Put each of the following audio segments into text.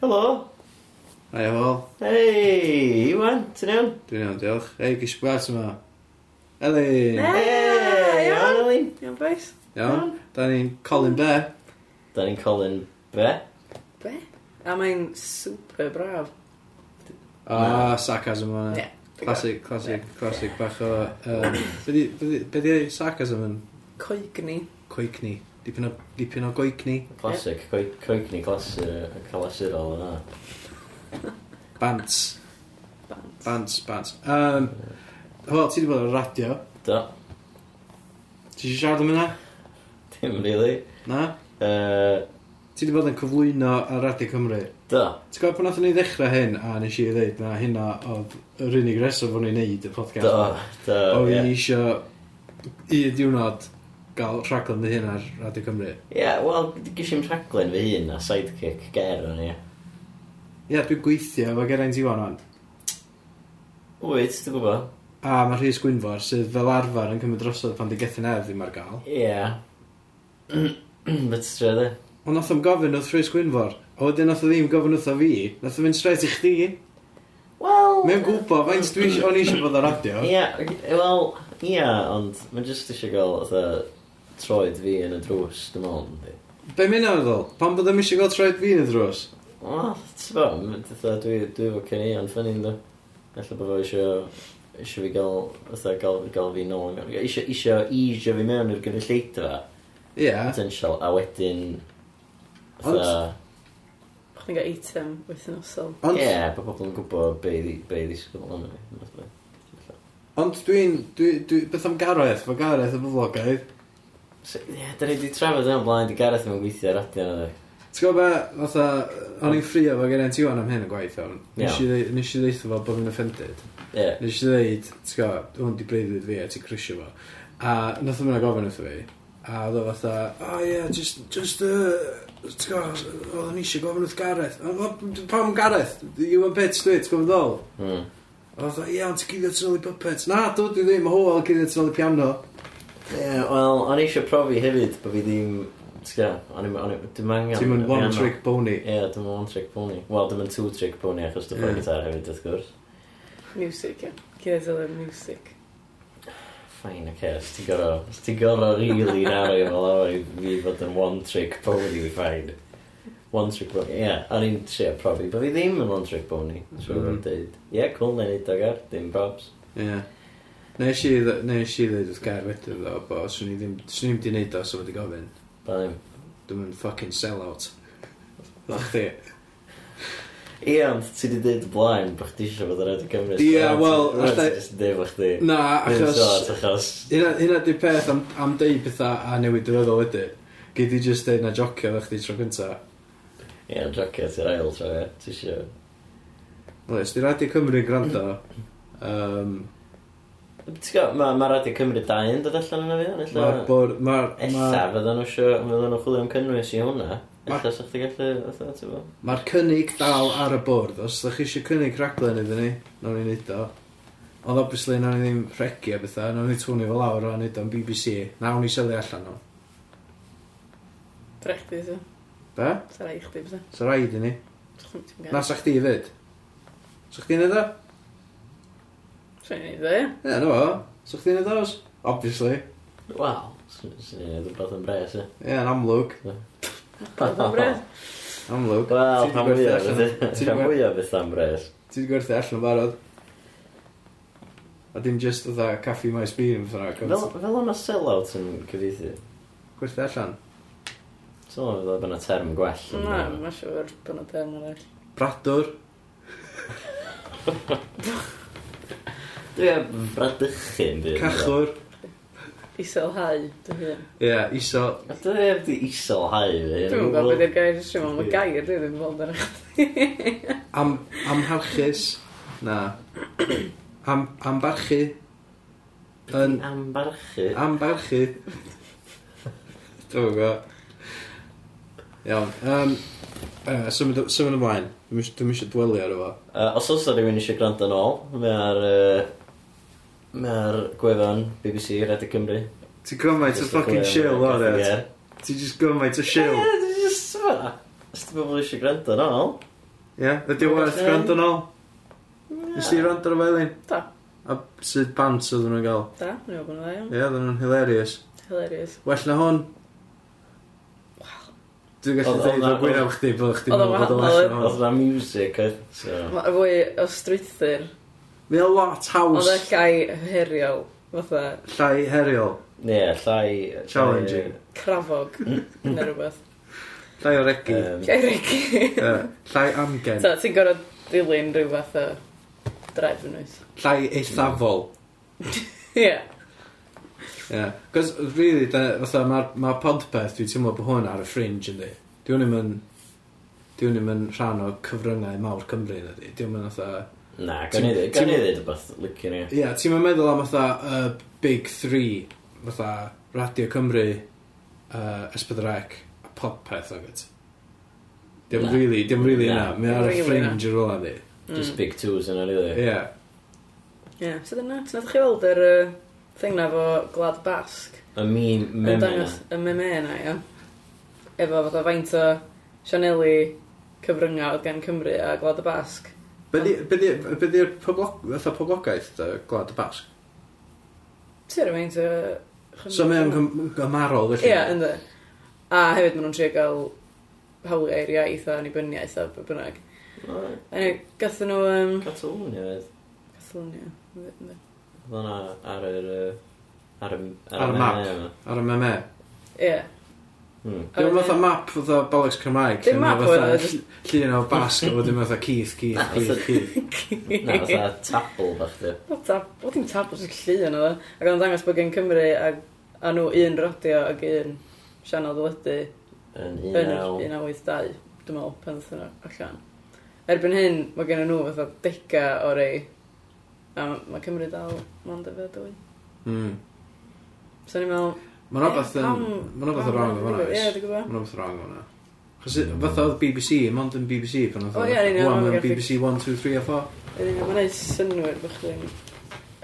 Helo. Hei, Hywel. Hei, Iwan, ti'n iawn? Dwi'n iawn, diolch. Hei, gysig blas yma. Elin! Hei, Iwan, Elin. Iawn, boys. Iawn, da ni'n Colin Be. Da ni'n Colin Be. Be? A mae'n super braf. A, sarcasm yma. Ie. Classic, classic, classic bach o... Um, be di sarcasm yn? Coigni. Coigni. Dipyn o, dipyn o goicni. Classic, coigni clasur, calasurol yna. Bants. Bants. Bants, bants. Um, Wel, ti wedi bod ar radio? Do. Ti eisiau siarad am hynna? Dim, really. Na? Uh, ti wedi bod yn cyflwyno ar Radio Cymru? Do. Ti'n gwybod pan nath ni ddechrau hyn, a nes i ddeud na hynna oedd yr unig reswm o'n i'n neud y podcast. Do, do. Oedd yeah. eisiau i diwrnod gael rhaglen dy hun ar Radio Cymru. Ie, yeah, wel, gys i'n rhaglen fy hun a sidekick ger o'n i. Ie, yeah, dwi'n gweithio efo Geraint Iwan o'n. Wyt, dwi'n gwybod. A mae Rhys Gwynfor sydd fel arfer yn cymryd drosodd pan di gethin ef ddim ar gael. Ie. Yeah. Bet stre dde. Ond nath o'n gofyn wrth Rhys Gwynfor. A wedyn nath o ddim gofyn wrth o fi. Nath o fynd straight i chdi. Wel... Mae'n gwybod, faint dwi o'n eisiau bod ar radio. Ie, yeah, wel, ie, yeah, ond mae'n just eisiau gael, oedd troed fi yn y drws, dim ond, ynddi. Be mynd am ddol? Pan bod ddim eisiau gael troed fi yn y drws? Wel, ti'n fa, fatha, dwi, dwi efo cynnion ffynnu, ynddo. Alla bod fo eisiau, eisiau fi gael, fatha, gael, gael fi nôl, eisiau, eisiau eisio fi mewn i'r gynulleidfa. Ie. Yeah. Potential, a wedyn, fatha... Chdi'n cael item wythnosol. Ie, yeah, bod pobl yn gwybod be i ddisgwyl yna fi. Ond dwi'n, dwi, dwi, beth am Gareth, mae Gareth yn fyflogaidd. Ie, da ni wedi trafod yna blaen, di Gareth yn gweithio ar radio na T'w gwybod be, fatha, o'n i'n ffrio fo gen ti am hyn y gwaith o'n. Nes i ddeitha fo bod yn offended. Ie. Nes i ddeud, t'w gwybod, hwn di breiddyd fi a ti'n crisio fo. A nath o'n gofyn wrtho fi. A oedd o fatha, o ie, just, just, uh, t'w gwybod, oedd o'n eisiau gofyn wrth Gareth. Pam Gareth? You and bitch, dwi, t'w gwybod ddol? Mm. A oedd o, ie, ond ti'n gyddio ti'n ôl i puppets. Na, dwi ddim, hwyl, gyddio ti'n ôl i piano. Ie, wel, o'n i eisiau profi hefyd bod fi ddim... Sga, o'n i... Dim angen... Dim yn one trick pony. Ie, dim yn one trick pony. Wel, dim yn two trick pony achos dwi'n yeah. gitar hefyd, wrth gwrs. Music, ie. Cez o'r music. Fine, oce. Okay. Ti'n gorfod... Ti'n gorau rili nario fel awr i fi fod yn one trick pony, fine. One trick pony, ie. Yeah, o'n i'n trio profi, bod fi ddim yn one trick pony. Mm -hmm. Ie, yeah, cool, neud o gar. Dim bobs. Ie. Yeah. Nes i, dd- nes i ddweud wrth Gair wedyn ddo, bo, swn i ddim, swn i ddim di neud o, so wedi gofyn. Ba ddim. Dwi'n mynd fucking sell-out. Dda chdi. Ie, ond ti di dweud y blaen bod chdi eisiau bod ar Radio Cymru. so Ie, rhaid- wel, rhaid ti allai- jyst yn deud bod chdi. Na, Ddim achos... achos... Hynna hynna di peth am, am deud pethau a newid dyfodol wedi. Gyd i just deud na jocio dda chdi tro gynta. Ie, jocio ti'r ail tro, ie. Ti eisiau... Oes, di Radio Cymru'n gwrando. Um, Mae ma Radio Cymru 2 yn dod allan yna fi, ella. Mae'r bwr... Mae'r... Ella, fydden nhw sio, Fydden nhw chwilio am cynnwys i hwnna. Ella, sa'ch ti gallu... fatha, ti'n bo? Mae'r cynnig dal ar y bwrdd. Os ydych chi eisiau cynnig rhaglen iddyn ni, nawn ni wneud o. Ond obviously, nawn ni ddim rhegi a bethau, nawn ni twnio fel lawr a wneud o'n BBC. Nawn ni sylwi allan nhw. Drech di, so. Be? Sa rai i chdi, bethau. Sa rhaid i ni. Na, Nas a'ch i fyd? Sa'ch di'n neud o? Swn i'n neud o. Ie, na fo. So chdi'n neud o. Obviously. Wel, sy'n i'n neud rhywbeth yn bres, ia. Ie, yn amlwg. Rhywbeth yn bres? Amlwg. Wel, rhan fwyaf beth am bres. Ti wedi gwerthu allan o barod. A dim just oedd caffi maes beam fyna. Fel o'na sell-out yn cyfeithi. Gwerthu allan. Sôn oedd oedd yna term gwell. Na, mae'n siŵr bod yna term arall. Bradwr. Dwi am fradychu'n byd. Cachwr. Isolhau, dy hun. Ie, isol... Dwi am di isolhau, dy hun. Dwi'n gwybod beth yw'r gair ysio mewn. Mae gair dwi ddim yn fod ar eich. Am, amharchus. Na. Am, ambarchu. Yn... Ambarchu? Ambarchu. Dwi'n gwybod. Iawn. Um, uh, symud ymlaen. Dwi'n eisiau dwelu ar efo. Uh, os oes rhywun eisiau gwrando yn ôl, mae ar uh, Mae'r gwefan BBC Rhaid y Cymru. Ti'n gymaint o ffocin chill o'n e? Ti'n just gymaint o shill? Ie, ti'n just fa. Os ti bobl eisiau gwrando yn ôl. Ie, ydy o werth gwrando yn ôl? Nes ti rand ar y felin? Da. A sydd bant oedden nhw'n gael? Da, nhw'n bod yn dda iawn. Ie, oedden nhw'n hilarious. Hilarious. Well na hwn. Dwi'n gallu dweud o gwirio'n chdi bod chdi'n meddwl bod o'n well na hwn. Oedd na music, oedd. Fwy o strwythyr. Mae o lot haws. Oedd y llai heriol, fatha. Llai heriol. Ie, yeah, llai... Challenging. Crafog, neu rhywbeth. Llai o regi. Um, llai regi. uh, llai amgen. So, ti'n gorau dilyn rhyw fath o dref yn oes. Llai eithafol. Ie. Ie. Cos, really, fatha, mae'r ma podpeth, dwi'n teimlo bod hwn ar y fringe yndi. Dwi'n ddim yn... Dwi'n ddim yn rhan o cyfryngau mawr Cymru ydy. Dwi'n mynd yn fatha... Na, gan i ddweud rhywbeth licen i. Ie, ti'n mynd meddwl am fatha y Big three, fatha Radio Cymru, uh, Esbydrec, a popeth ag ati. Dim Na. really, dim really Na. yna. Mae ar y Really fringe ar ôl ni. Just big twos yna, really. Ie. Ie, so dyna. Ti'n edrych chi weld yr uh, thing na fo Glad Basg? Y mean Yn meme yna. y meme na, ia. Efo fatha faint o Sianeli cyfryngau oedd gen Cymru a Glad y Basg. Be di'r poblogaeth y Gwlad y Basg? Ti'n rhywun te... So mae o'n gymarol felly? Ie, ynddo. A hefyd maen nhw'n trio gael hawliau i'r iaith a annibyniaeth a be bynnag. Anyway, gathen nhw... Um... Catalonia oedd. Catalonia, ynddo. Oedd hwnna ar yr... Ar y... Ar y map. Ar y meme. Ie. Hmm. Dwi'n fatha map fatha Bollocks Cymraeg. Dim map fatha. Llun o basg a wedyn fatha Keith, Keith, Keith, Keith. Na, fatha tabl fach di. Wel dim tabl, sy'n llun o dda. Ac o'n dangos bod gen Cymru a, a nhw un radio ac un sianel ddyledu. Yn 1982, dwi'n meddwl, pan ddyn nhw allan. Erbyn hyn, mae gen nhw fatha dega o rei. A mae Cymru dal mond efo dwy. Mm. So ni'n meddwl... Mae'n rhywbeth yn... Mae'n rhywbeth yn wrong efo hwnna. Ie, dwi'n gwybod. Mae'n rhywbeth yn wrong efo hwnna. Chos fatha oedd BBC, mond yn BBC pan oedd... O ie, ni'n iawn. Mae'n BBC 1, 2, 3 a 4. Mae'n neud synwyr bych chi'n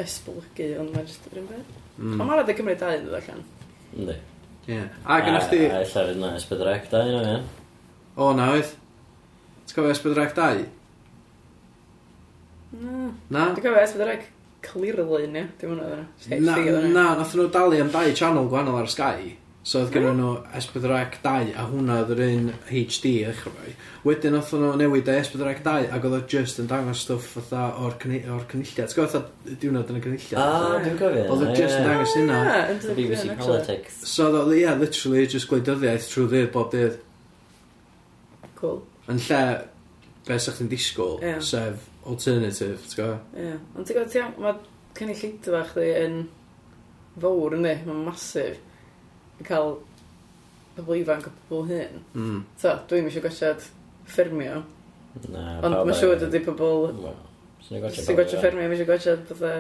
esblygu, ond mae'n just yr un beth. Mm. Ond mae'n rhaid y Cymru 2 ddod allan. Ynddi. Ie. A gynnwch chi... A illa fydd na Esbydrec 2 yna, ie. O, na oedd. T'w cofio Esbydrec 2? Na. Na? Dwi'n cofio Esbydrec Clearly, ne? Dim ond oedd Na, na, nath nhw dalu am dau channel gwahanol ar Sky. So oedd gen nhw S4C 2 a hwnna oedd yr un HD echrau. Wedyn oedd nhw newid y S4C 2 ac oedd o just yn dangos stwff fatha o'r, cyni- o'r cynulliad. T'w gwybod fatha diwrnod yn y cynulliad? O, dwi'n cofio. Oedd o just yn dangos ah, hynna. BBC. Politics. So oedd o, yeah, literally, just gwleidyddiaeth trwy ddydd bob dydd. Cool. Yn lle, be sa'ch chi'n disgwyl, Ie. sef alternative, ti'n gwybod? Ie, ond ti'n gwybod, ti'n mae cynnig llidfa chdi yn fawr yndi, mae'n masif i cael pobl ifanc o pobl hyn. Mm. So, dwi'n eisiau gwachod ffermio. Na, Ond mae'n siŵr ydy pobl... Sy'n gwachod ffermio, mae'n siŵr gwachod bydda...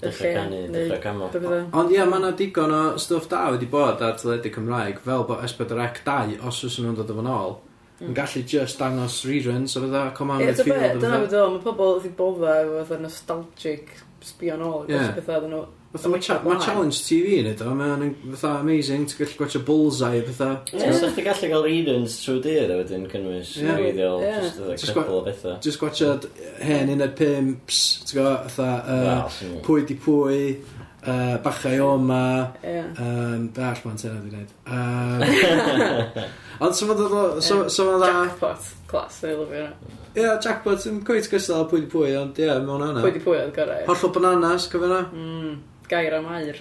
Dechrau canu, dechrau camo. Ond ie, mae yna digon o stwff da wedi bod ar teledu Cymraeg, fel bod Esbyd yr Ec 2, os oes nhw'n dod efo'n ôl, yn gallu just dangos reruns o fydda, come on, it's field. Dyna fydda, mae pobl wedi bodda efo fatha nostalgic sbio nôl ac yeah. bethau nhw. Fatha mae cha ma Challenge TV yn edo, mae'n fatha amazing, ti'n gallu gwachio bullseye a bethau. Ie, yeah. sa'ch ti gallu cael reruns trwy dyr a wedyn cynnwys yeah. reiddiol, yeah. just a couple o bethau. Just gwachio hen un o'r pimps, ti'n gwybod, fatha, pwy di pwy, uh, bachau o'ma, ma, yeah. um, be all ma'n tena di wneud. Um, Ond so fod o... So, so fod o... Jackpot. Clas, dwi'n lyfio hwnna. Ie, jackpot yn gweith gystal pwy di pwy, ond ie, yeah, mewn hwnna. Pwy di pwy oedd gorau. Hollol bananas, cofio hwnna? Mm, gair am air.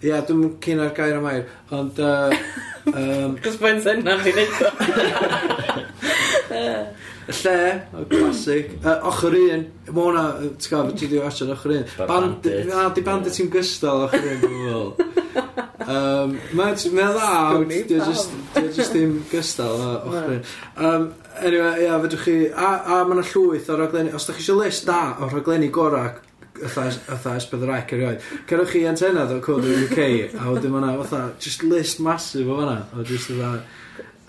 Ie, yeah, dwi'n cyn ar gair am air, ond... Uh, um... Cos mae'n senna chi neud o. Y lle, y classic. Uh, ochr un, mae hwnna, ti'n gael, ti di watchan ochr un. Band, na, di bandit ti'n gystal ochr un, dwi'n meddwl. Um, mae'n ma dda, dwi'n just, dwi just ddim gystal o ochr um, Anyway, ia, yeah, fedrwch chi... A, a mae yna llwyth o raglenni... Os da chi eisiau list da o raglenni gorau fatha ysbydd yr ec erioed, cerwch chi antenna ddo cwrdd o'r UK, a wedyn mae'na fatha, just list massive o fanna, o just fatha,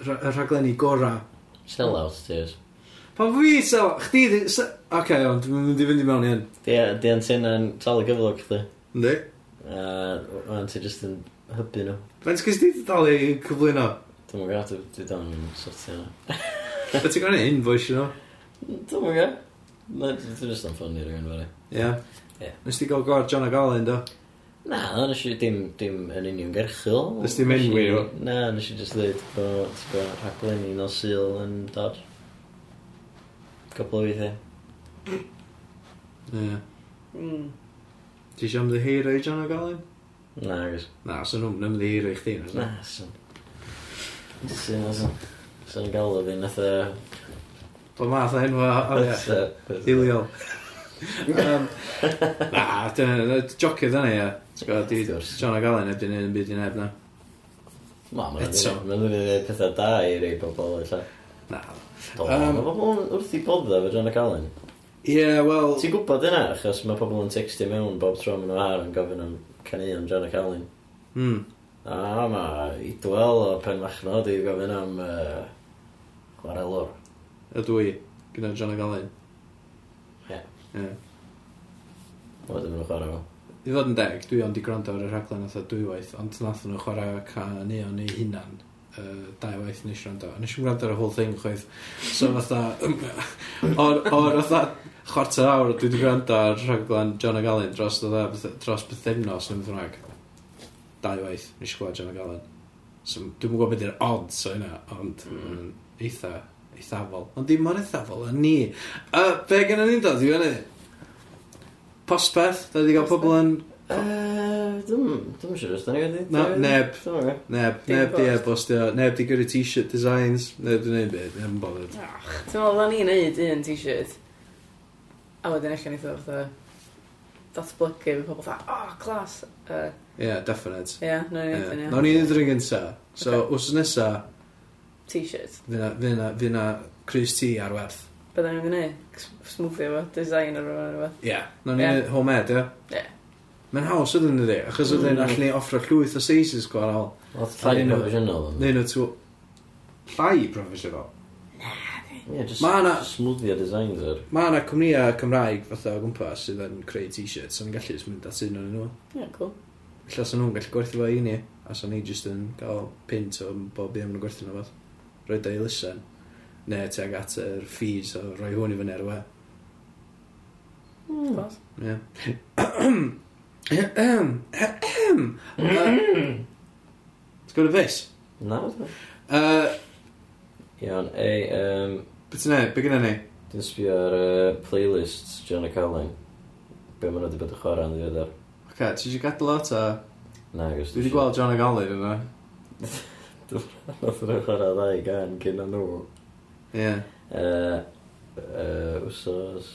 y rhaglenni gorau. Sell out, tears. Pa fi sel... Chdi di... Oce, okay, ond dwi'n mynd i fynd i mewn i hyn. Ie, di antenna'n tal y gyflog, chdi. Ynddi. Uh, ond ti just yn hybu nhw. Faint gys di dal i cyflwyno? Dwi'n mwyn gael, dwi dan yn sortio nhw. Fe ti'n gwneud invoice nhw? Dwi'n mwyn gael. Dwi'n just yn ffynnu rhywun fel Ie. Ie. Nes ti gael gwrdd John a Agalyn, do? Na, nes i dim, dim yn union uniongyrchol. Nes dim enwi o? Na, nes i just dweud bod rhaglenni nos syl yn dod. Cwpl o weithiau. Ie. Mm. Ti eisiau ymddiheiro i John O'Gallin? Na, agos. Na, sy'n nhw'n ymddiheiro i chdi, na? Na, sy'n... Sy'n... Sy'n o fi, nath e... Bo math o enwa arian. Iliol. um, na, dyna, jocio dyna, ia. John O'Gallin heb di wneud yn byd i neb, na. Ma, mae'n mynd i dweud pethau da i rei pobl, illa. Na, Do, um, mae pobl wrth i bodda fe John Callan. Ie, yeah, wel... Ti'n gwybod yna, achos mae pobl yn textio mewn bob tro maen nhw ar yn gofyn am caneuon John Callan. Hmm. A mae idwel o pen machnod i gofyn am uh, chwarelwr. Y dwi, gyda John Callan. Ie. Ie. Oedden nhw'n chwarae fo. I fod yn deg, dwi ond i gwrando ar y rhaglen oedd dwywaith, ond nath nhw chwarae caneuon ei hunan uh, dau waith nes i rando. Nes i gwrando ar y whole thing chwaith. So fatha, o'r, or fatha chwarter awr dwi wedi gwrando ar rhaglen John O'Gallon dros, dda, dros bythefnos yn ddrag. Dau waith, nes i gwrando John O'Gallon. So, dwi'n gwybod beth yw'r odds o hynna, ond mm. eitha, eithafol. Ond dim mor eithafol, a ni. A be gen i ni'n dod i fyny? Postpeth, da wedi cael pobl yn Yy, dwi'm, dwi'm siŵr os da ni wedi... Na, neb. Dwi'm yn gwybod. Neb, neb di e-bostio, neb di gyrru t-shirt designs, neb di gwneud beth. neb yn bothered. Ach, ti'n meddwl, da ni'n neud un t-shirt, a wedyn eich ni fatha datblygu, fe pobl fatha, oh, clas. Ie, yeah, definite. Ie, yeah, no, ni'n neud un. Nawn ni'n neud un gynta. So, okay. wrth nesa... T-shirt. Fyna, fyna, fyna, Chris T ar werth. Bydda ni'n gwneud, smoothie fo, design ar fo, ar fo. Ie, nawn ni'n homemade, ie? Ie. Mae'n haws ydyn nhw achos ydyn nhw'n mm. allu offro llwyth o seisys gwahanol. Oedd llai professional. Neu nhw tw... Llai professional. Ie, just ma na, smwddio designs ar. Mae yna cwmnïa Cymraeg fatha o gwmpas sydd yn creu t-shirts, so ni'n gallu just mynd at un o'n nhw. Ie, yeah, cool. Lla sa'n nhw'n gallu gwerthu fo i ni, a sa'n ni just yn cael pint o bob un nhw'n gwerthu nhw fath. Roi da lysen, neu teg at yr fees o roi hwn i fyny ar y we. Mm, Ie. Sgwyd y fus? Na, oedd Uh, Iawn, ei, um, Beth ti'n neud? Be gynna ni? dwi'n sbio ar y playlist John a Colin. Be maen nhw wedi bod yn chwarae yn ddiweddar. Ok, ti eisiau gadael o ta? Na, gos. Dwi wedi gweld John a fe yma. Nath nhw chwarae ddau gan cyn nhw. Ie. Yy, yy, Wsos...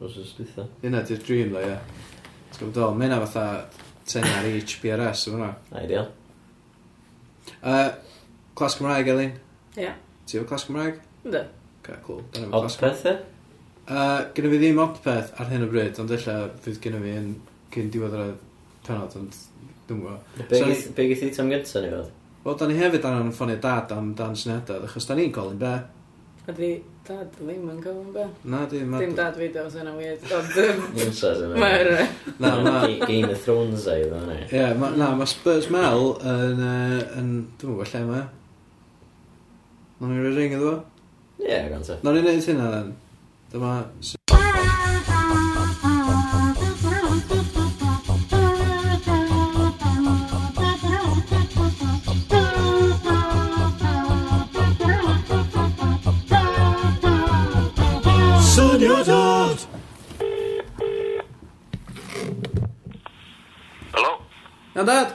Wsos dwytha. Dyna di'r dream dda, ie. Ti'n gwybod ddol, mae yna fatha tenor each BRS o hwnna. Ideal. Uh, clas Cymraeg, Elin? Ie. Yeah. Ti efo clas Cymraeg? Ynddo. Okay, cool. Odpeth e? Uh, gynnu fi ddim odpeth ar hyn o bryd, ond illa fydd gynnu fi yn cyn diwedd ar y penod, ond dwi'n gwybod. Be so, gyth i tam gyntaf ni fod? Wel, da ni hefyd anna'n ffonio dad am dan syniadau, achos da ni'n colin be? A di dad ddim yn gofyn be. Na, di. Ma... Dim dad fi dewis yna weird. Ond mae'r... Na, ma... Game of Thrones ei ddo hynny. Ie, na, mae Spurs Mel yn... yn dwi'n gwybod lle mae. Nog ni'n rhoi ring iddo fo? Ie, gan te. Nog ni'n neud hynna then. Dyma... Iawn, dad?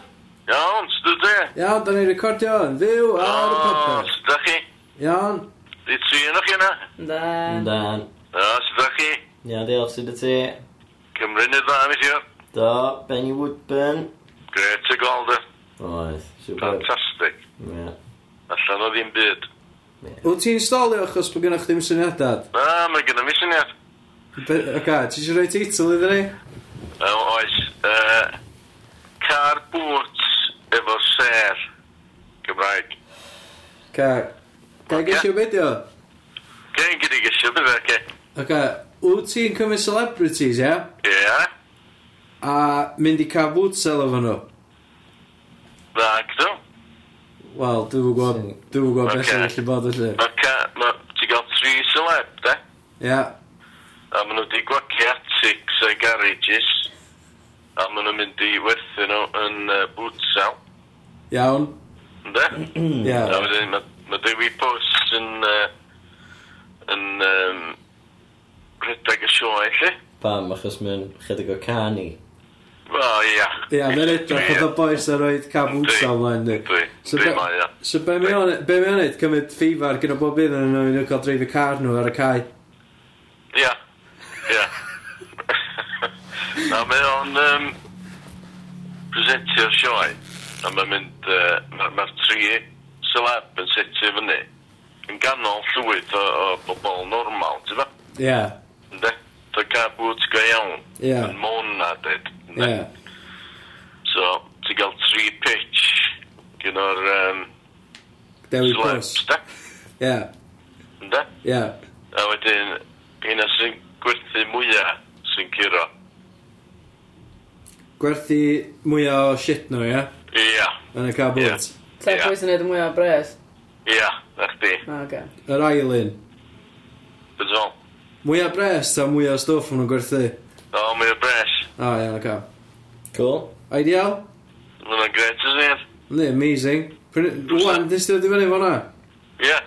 Iawn, sydd ti? Iawn, da ni'n recordio yn fyw ar y podcast. O, sydd chi? Iawn. Di tri yn o'ch yna? Dan. Dan. O, sydd chi? Iawn, diolch, sydd ti? Cymru nid dda, mis i o. Do, Benny Woodburn. Gret Greta Golda. Oes, super. Fantastic. Ie. Allan o ddim byd. Wyt ti'n stolio achos bod gennych ddim syniadad? Na, mae gennym i syniad. Oce, ti eisiau rhoi teitl iddyn ni? Oes. Uh, car bwt efo ser Gymraeg. Ca, ga i gysio beth o? Ga i gyda gysio beth o, ce. Ok, wyt ti'n cymryd celebrities, ia? Ie. A mynd i cael bwt sel efo nhw? Na, gydw. Wel, dwi'n gwybod, dwi'n gwybod beth sy'n gallu bod felly. Mae ti'n gael tri celeb, de? Ia. A maen nhw wedi gwacio atics a'i garages a maen nhw'n mynd i werthu nhw yn uh, boot sale. Iawn. Ynde? Ia. A wedyn, mae Dewi Post yn, uh, yn um, rhedeg y sioe, lle? Pam, achos mae'n chydig o cani. Wel, ia. Ia, mae'n edrych oedd y boes a roed cam wnsal mlaen ni. Dwi, dwi mae, ia. So be mae'n e- neud, cymryd ffifar gyda bob un yn nhw'n cael dreif y car nhw ar y cae? Ia, ia. Na, mae o'n um, presentio'r sioe. A mae'n mynd, uh, mae'r ma tri celeb yn setio fyny. Yn ganol llwyd o, o bobl normal, ti fa? Ie. Yeah. Ynddi? Da ca bwt go iawn. Ie. Yeah. Yn môn na, dyd. Ie. Yeah. So, ti gael tri pitch gyn o'r um, Dewi Bws. Ie. Ynde? Ie. A wedyn, un sy'n gwerthu mwyaf sy'n curo gwerthu mwyaf o shit nhw, ia? Ia. Yn y car bwyd? Ta pwy sy'n neud y mwyaf o bres? Ia, na chdi. Ah, oce. Yr ail un? Bydol. Mwyaf bres ta mwyaf o stwff nhw'n gwerthu? O, mwyaf bres. O, ia, oce. Cool. Ideal? Mae'n gret, ys ni? Ne, amazing. Wwan, nes ti wedi fyny fo'na? Ie.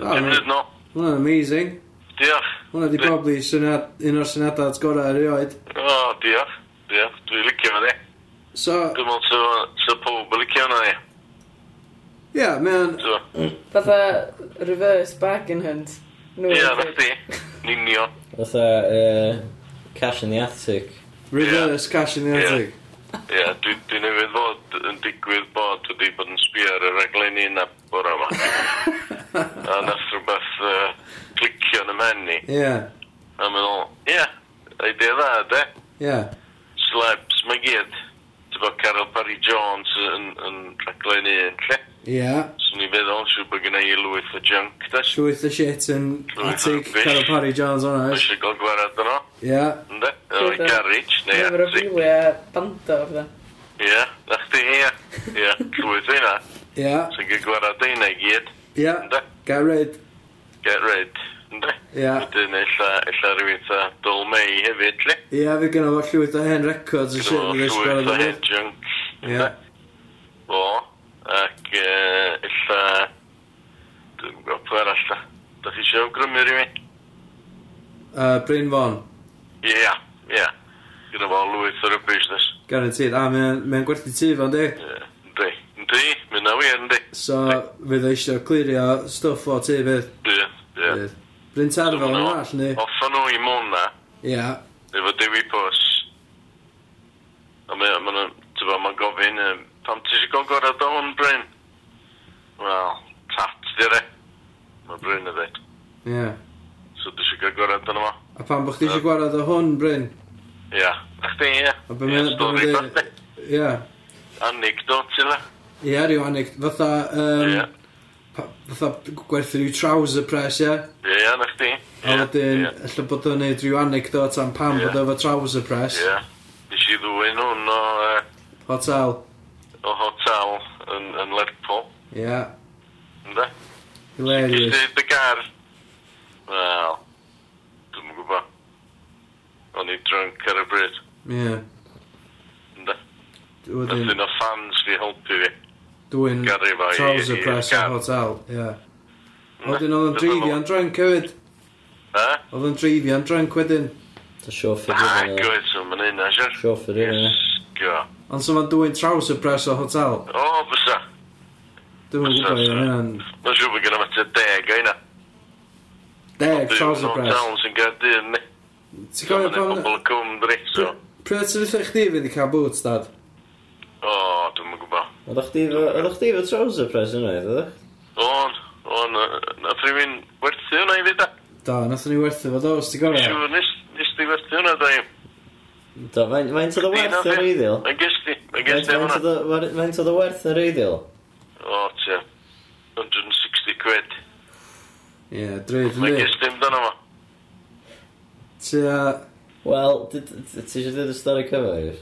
Dwi'n no. Mae'n amazing. Diolch. Hwna di probably syniad, un o'r syniadau gorau erioed. O, diolch. Ie, dwi'n licio fe di. So... Dwi'n meddwl so, so pob yn licio hwnna di. Ie, mae'n... Mm. Fatha reverse bargain hunt. Ie, na chdi. Ninio. Fatha uh, cash in the attic. Reverse yeah. cash in the attic. Ie, yeah. dwi'n dwi newydd fod yn digwydd bod wedi bod yn sbio ar y reglen un a bora yma. a nath rhywbeth uh, clicio yn y men. Ie. Yeah. A meddwl, ie, yeah, idea dda, de? Ie. Yeah celebs, mae gyd. Ti'n bod Carol Parry Jones yn, yn rhaglen un, lle? Ie. Yeah. Swn i'n feddwl, siw bod gen i lwyth o junk, da? Lwyth o shit yn atig Carol Parry Jones o'na, oes? Eisiau gael gwarad yno. Ie. Ynda? O'i garage, neu atig. Efo'r ofilia bando, fydda. Ie, na chdi, ie. Ie, lwyth o'na. Ie. Swn i'n gwarad o'na i gyd. Ie. Get rid. Get rid ynddi? Ia. Wedyn illa, illa rhywun ta Dol mei hefyd, li? Ia, fi gynnu fo llwyth o hen records o shit. E, gynnu fo llwyth o hen junk. Ia. O, ac illa... Dwi'n gwybod pwy arall da. Da chi eisiau awgrymu rhywun? Uh, Bryn Fon. Ia, ia. Yeah. Gynnu fo lwyth o'r business. Garantid. A mae'n mae gwerthu tu fo'n di? Ie, ynddi. Ynddi, mynd na wir ynddi. So, fydd eisiau clirio stwff o tu fydd? Ie, ie. Bryn fel yn arall, ni? Offa nhw i Mona. Ia. Efo Dewi Pws. A mae nhw'n, ti'n bod, mae'n gofyn, pam ti eisiau gofyn gorau do hwn, Bryn? Wel, tat, di re. Mae Bryn y dweud. Ia. So ti eisiau gofyn gorau do nhw. A pam bych ti eisiau gofyn do hwn, Bryn? Ia. A chdi, ia. A beth mae'n dweud? Ia. Anecdote, la. Ia, rhyw anecdote. Fatha, um, yeah. fatha gwerthu rhyw trouser press, ie? Ie, yeah, na chdi. A wedyn, lle bod o'n neud rhyw anecdote am pam Ie. bod o efo trouser press. Ie. Nes i ddwy'n hwn o, yy, Hotel. o hotel yn, yn Lerpol. Ie. Ynda? Hilarious. Nes i dy gar. Wel, dwi'n gwybod. O'n i drunk ar y bryd. Ie. Ynda? Wedyn, Nathyn o fans fi helpu fi. dwi'n Gyrru fo i- trouser i- press i'r o hotel. Ie. Wedyn oedd o'n Dyna fo. drunk hefyd. Ha? Oedd yn dreifio'n drunk wedyn. Ta sioffr ah, rhywun. Ah, gwyd, so ma'n un eh? asio. Sioffr rhywun. Yes, Ond so mae'n dwy'n traws y pres o hotel. O, oh, bysa. Dwi'n mynd gwybod i'n hynna'n... Mae'n siŵr bod gynnu fatha deg o hynna. Deg, traws y pres. Hotels yn gael dyn, ni. Ti'n gofio pan... Mae'n bobl cwmdri, so... Pryd ti'n ddechrau chdi fynd i cael bwt, dad? O, dwi'n mynd gwybod. Oedd chdi fo traws y pres yna, oedd? O'n, o'n, nath rhywun werthu hwnna i fi, da? Da, nath ni werthu fo do, os ti'n gorau? Siw, nes, nes ti werthu hwnna da i. Do, mae'n tyd o werth yr eiddiol? Mae'n gysdi, mae'n gysdi hwnna. Mae'n tyd o werth yr eiddiol? O, ti. 160 quid. Ie, yeah, drwy'n dweud. Mae'n gysdi amdano fo. Ti a... Wel, ti eisiau dweud y stori cyfoes?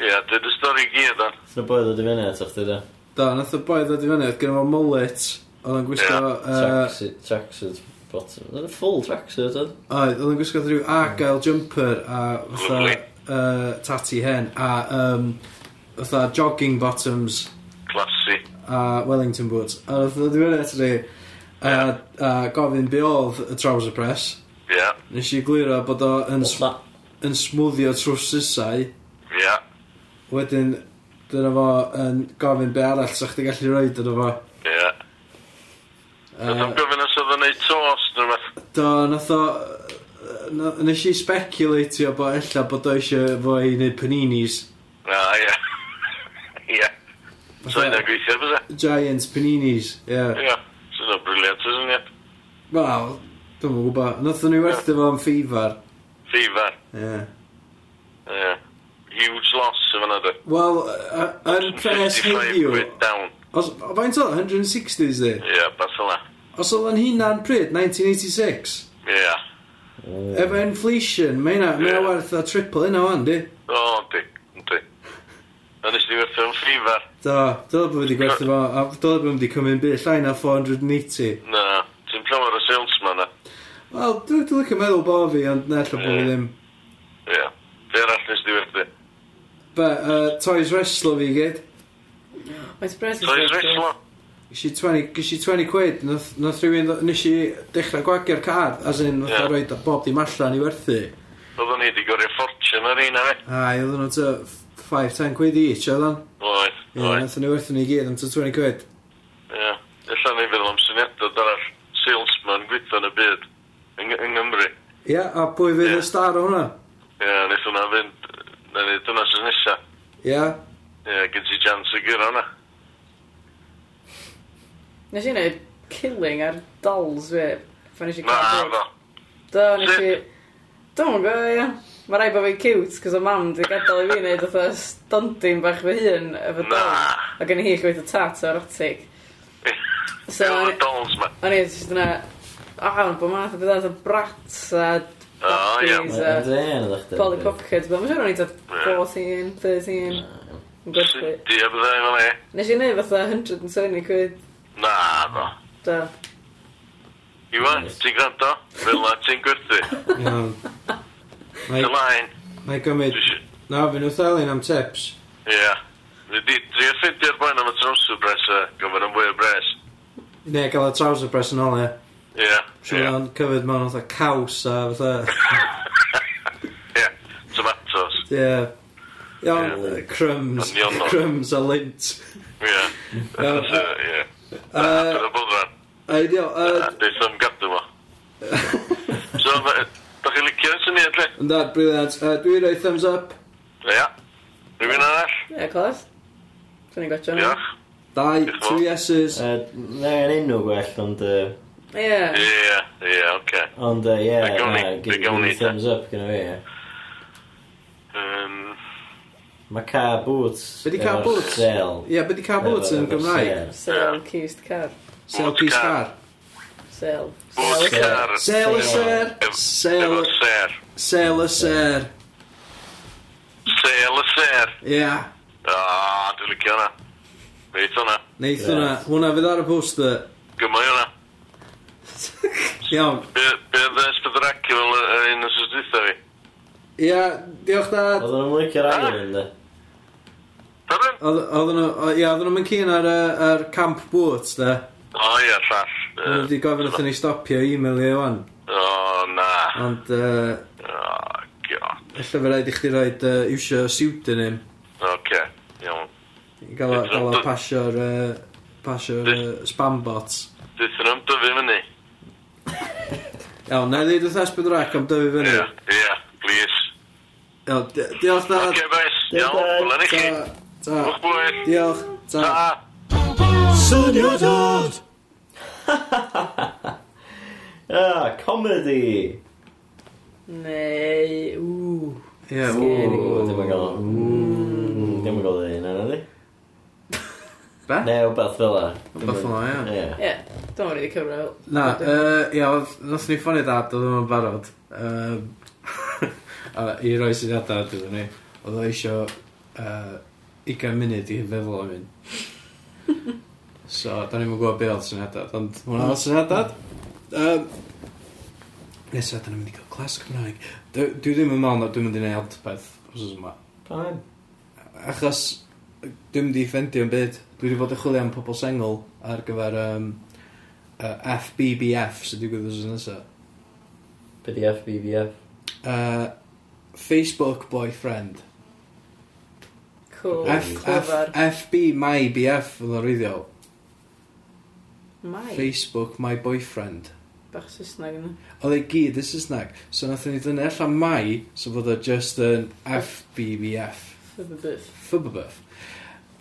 Ie, dweud y stori gyd o. Ti'n boi ddod i fyny at o'ch da. Da, nath o boi ddod i fyny, gyda fo mullet, oedd yn gwisgo... Tracksuit bottom. Oedd yn full tracksuit, oedd? Oedd, oedd yn gwisgo rhyw agael jumper a fatha uh, tati hen a um, fatha jogging bottoms. Classy. A Wellington boots. A oedd yn ddiwedd eto ni a, a gofyn be oedd y trouser press. Ie. Yeah. Nes i gliro bod o yn, sm yn smwddio trwsusau. Ie. Yeah. Wedyn, dyna fo yn gofyn be arall sa'ch so chdi gallu rhoi dyna fo. Ie. Yeah. Dwi'n gofyn os oedd yn neud to neu rhywbeth. Do, nath o... na- Nes i speculatio bo ella bod o eisiau fo i wneud paninis. A, ie. Ie. So yna gweithio, bys e? Giant paninis, ie. Ie. So yna briliant, ysyn ie. Wel, dwi'n mwyn gwybod. Nath o'n i werthu fo am ffifar. Fifar. Ie. Ie. Huge loss yn fanna, dwi. Wel, y- yn pres heddiw... down. Os, o faint o? 160s di? Ie, bas yna. Os oedd yn hunan pryd, 1986? Ie. Yeah. Efo inflation, mae yna yeah. werth a triple yna o'n di. O, oh, di, di. nes eisiau werth o'n ffifar. Do, dyle bod wedi gwerthu fo, a dyle bod wedi cymryd byd llai na 480. Na, ti'n plan o'r salesman na. Wel, dwi'n dwi licio meddwl bo fi, ond na allan bod fi ddim. Ie, fe arall nes di werthu. Be, uh, Toys Wrestler fi gyd. Oes Toys Wrestler? Ges i 20, ges i 20 quid, nath, nath rhywun, nes i dechrau gwagio'r car, as in, nath yeah. roed bob dim allan i werthu. Oedden ni wedi gorau ffortiwn ar un, e? Ai, oedden nhw to 5-10 quid each, oedden? Oed, oed. Ie, nath ni werthu ni gyd am to 20 quid. Ie, yeah. illa ni feddwl am syniadau arall salesman gwyta yn y byd, yng, yng Nghymru. Ie, yeah, a pwy fydd yeah. y star o hwnna? Ie, yeah, wnaeth hwnna fynd, dyna sy'n nesaf. Ie. Yeah. Ie, yeah, gyda ti jans y gyr hwnna. Nes i wneud killing ar dolls fi. Fan nes i cael Na, do. Do, nes i... Dwi'n gwybod, ia. Yeah. Mae rai bod fi'n cute, cos o mam di gadael i fi wneud oedd stondin bach fy hun efo doll. A gen i hi llwyth o tat o erotic. So, dolls ma. O'n i just yna... O, oh, bod math o beth o brats a Poppies a Polly Pocket Mae'n siŵr o'n i dod 14, 13 Di a byddai fel e? Nes i wneud fatha 170 quid Na, ddo. Do. Iwan, ti'n gwrando? Fel na ti'n gwrthu. Iawn. Mae... lain. Mae gymryd... Na, fi nhw elin am tips. Ie. Yeah. Dwi'n ffeindio'r boen am y trouser bres e, gyfer yn fwy o bres. Ne, gael y trouser press yn ôl ie. Ie. Siwr o'n cyfyd mewn fatha caws a fatha... Ie, tomatoes. Ie. Iawn, crumbs. Crumbs a lint. Ie. Ie. Yn y bwdran. Eidio. Dwi'n sy'n gadw fo. So, da chi'n licio syniad le? Ynda, briliant. Dwi'n rhoi thumbs up. Ia. Rwy'n arall? Ie, clas. Dwi'n i'n gotio. Diolch. Dau, two yeses. Na'n enw gwell, ond... Ie. Ie, ie, oce. Ond, ie, dwi'n gawn ni thumbs up gyda fi, ie. Mae car boots Be di car efo'r boots? sale. Ie, be di car boots yn Efo'r Gymraeg? sale. Sale cused car. Sale Boots piece car. car. Sale. Boots Sale. car. Sale y ser. Ef- Sale Efo ser. Sale y ser. Sale y ser. Ia. O, dwi'n licio hwnna. Reit hwnna. Neith hwnna. Hwnna fydd ar y poster. Gymau hwnna. Iawn. Be oedd Ysbydrac i fel yr un ysbryditha fi? Ie, diolch dad. Oedden nhw'n licio'r iron, ah. de. Oedden nhw, ia, oedden nhw'n mynd cyn ar, ar Camp Boots, da. O ie, llall. Oedden nhw wedi gofyn wrthyn ni stopio e-mail i ewan. O, na. Ond, uh, o, god. Alla fe rhaid i chdi rhaid uh, iwsio pseudonym. Oce, iawn. I gael o pasio'r uh, pasio'r uh, spam bots. Dwi'n nhw'n dyfu fyny. Iawn, na i ddweud wrth esbyd rac am dyfu fyny. Ie, ie, please. Iawn, diolch Dad. Oce, bes. Iawn, bwlan i chi. Ta. Diolch bwyd. Diolch. Ta. Ta. Sonio dod. Ah, comedy. Neu, ww. Ie, ww. Dim yn gael. Mm, dim yn gael un yna, di? Be? Neu wbeth fel la. Wbeth fel la, ie. Ie, dwi'n rhaid i cyfro. Na, ie, nath ni ffonio dad, oedd yn barod. I roi syniadau, dwi'n ni. Oedd o eisiau 20 munud i feddwl am un. So, da ni'n gwybod be oedd syniadad, ond hwnna oedd syniadad. Um, Nesa, da ni'n mynd i gael clas Cymraeg. Dwi ddim yn meddwl na dwi'n mynd i wneud adbeth os oes yma. Pan? Achos dwi'n mynd i ffendio yn byd. Dwi wedi bod yn chwilio am pobl sengl ar gyfer um, uh, FBBF sydd wedi gwybod os nesaf. Be di FBBF? Uh, Facebook boyfriend. Cool. F, Clyfar. F, FB, my BF, fel o'r ryddiol. My? Facebook, my boyfriend. Bach Saesneg yna. Oedd ei gyd y Saesneg. So nath ni dynnu allan mai, so fod o just yn FBBF. Fybybyff. Fybybyff.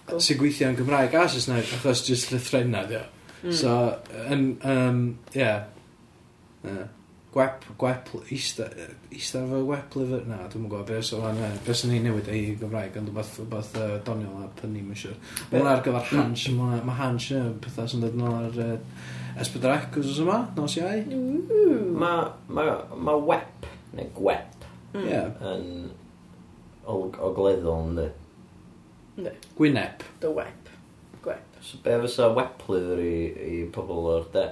Cool. Sy'n gweithio yn Gymraeg a Saesneg, achos just llythrenna, dio. Mm. So, yn, um, yeah. yeah gwep, gwep, eista, eista fo wep lyfr, na, dwi'n mwyn gwybod beth sy'n fan, beth sy'n ei newid ei Gymraeg, ond dwi'n beth uh, doniol a pynnu, mae'n siwr. Mae hwnna ar gyfer hans, mae hans yn pethau sy'n dod nôl ar uh, Esbydrecws os yma, nos iau. Mae ma, ma wep, neu gwep, mm. yeah. yn ogleddol, ynddi? Ynddi. Gwyneb. The wep. Gwep. So be fysa weplydd i, i pobl o'r de?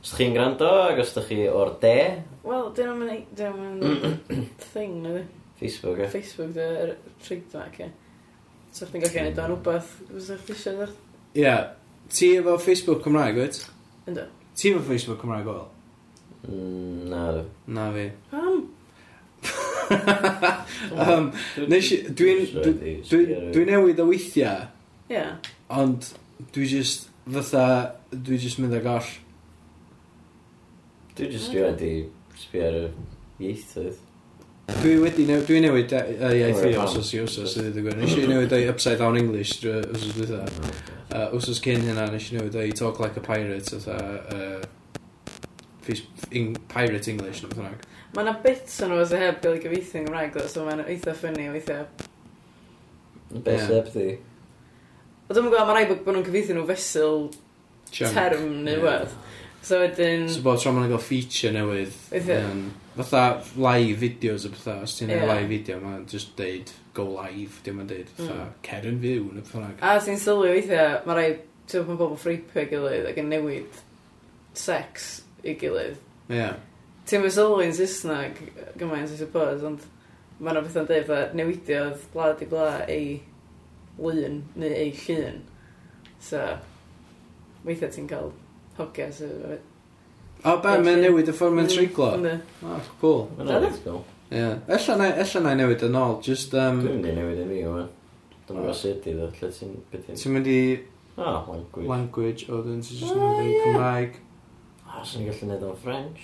Os ydych chi'n gwrando ac os ydych chi o'r de... Wel, dyn nhw'n mynd... Dyn nhw'n thing, na di? Facebook, e? Facebook, dy, yr trademark, e. So chdi'n gallu gwneud o'n rhywbeth, fysa chdi eisiau ddech? Ie. Ti efo Facebook Cymraeg, wyt? Ynddo. Ti efo Facebook Cymraeg oel? Mm, na, dwi. Na fi. Pam? um, nes i... Dwi'n... dwi newid o weithiau. Ie. Ond dwi just... fatha, Dwi just mynd ag all Dwi jyst rhywun di sbio ar y ieithoedd. Dwi wedi newid, dwi newid uh, uh iaith i os os i os i ydy gwir. Nes i newid ei upside down English drwy wsos dwytha. Oh, uh, wsos cyn hynna nes i newid ei talk like a pirate oedd uh, pirate English neu beth bynnag. Mae yna bits yn oes heb gael ei gyfeithi yn Gymraeg, so mae'n eitha ffynnu weithiau. Be yeah. heb di? O, dwi'n gwybod, mae rhaid bod nhw'n cyfeithi nhw fesul term neu yeah. wedd. So wedyn... So bod tro ma'n gael feature newydd. Yn, fatha live videos o bethau, os ti'n yeah. live video, mae'n just deud go live, dim yn deud, fatha mm. cer yn fyw, neu bethau. A ti'n sylwi weithiau, mae rai, ti'n bod pobl ffreipio gilydd ac yn newid sex i gilydd. Ie. Yeah. Ti'n mynd sylwi'n Saesneg, gymaint, I suppose, ond mae yna bethau'n dweud fatha newidiodd blad i blad ei lun, neu ei llun. So, weithiau ti'n cael Hogia sydd. O, ben, mae'n newid y ffordd mae'n triglo. Yndi. O, cool. Mae'n rhaid cool. Ie. Ella na, ella na i newid yn ôl, just... Um... Dwi'n mynd i newid i fi, yma. Dwi'n mynd sydd i ddo, lle ti'n... Ti'n mynd i... O, language. Language, o, dwi'n ti'n just newid i Cymraeg. O, sy'n gallu neud o'n French.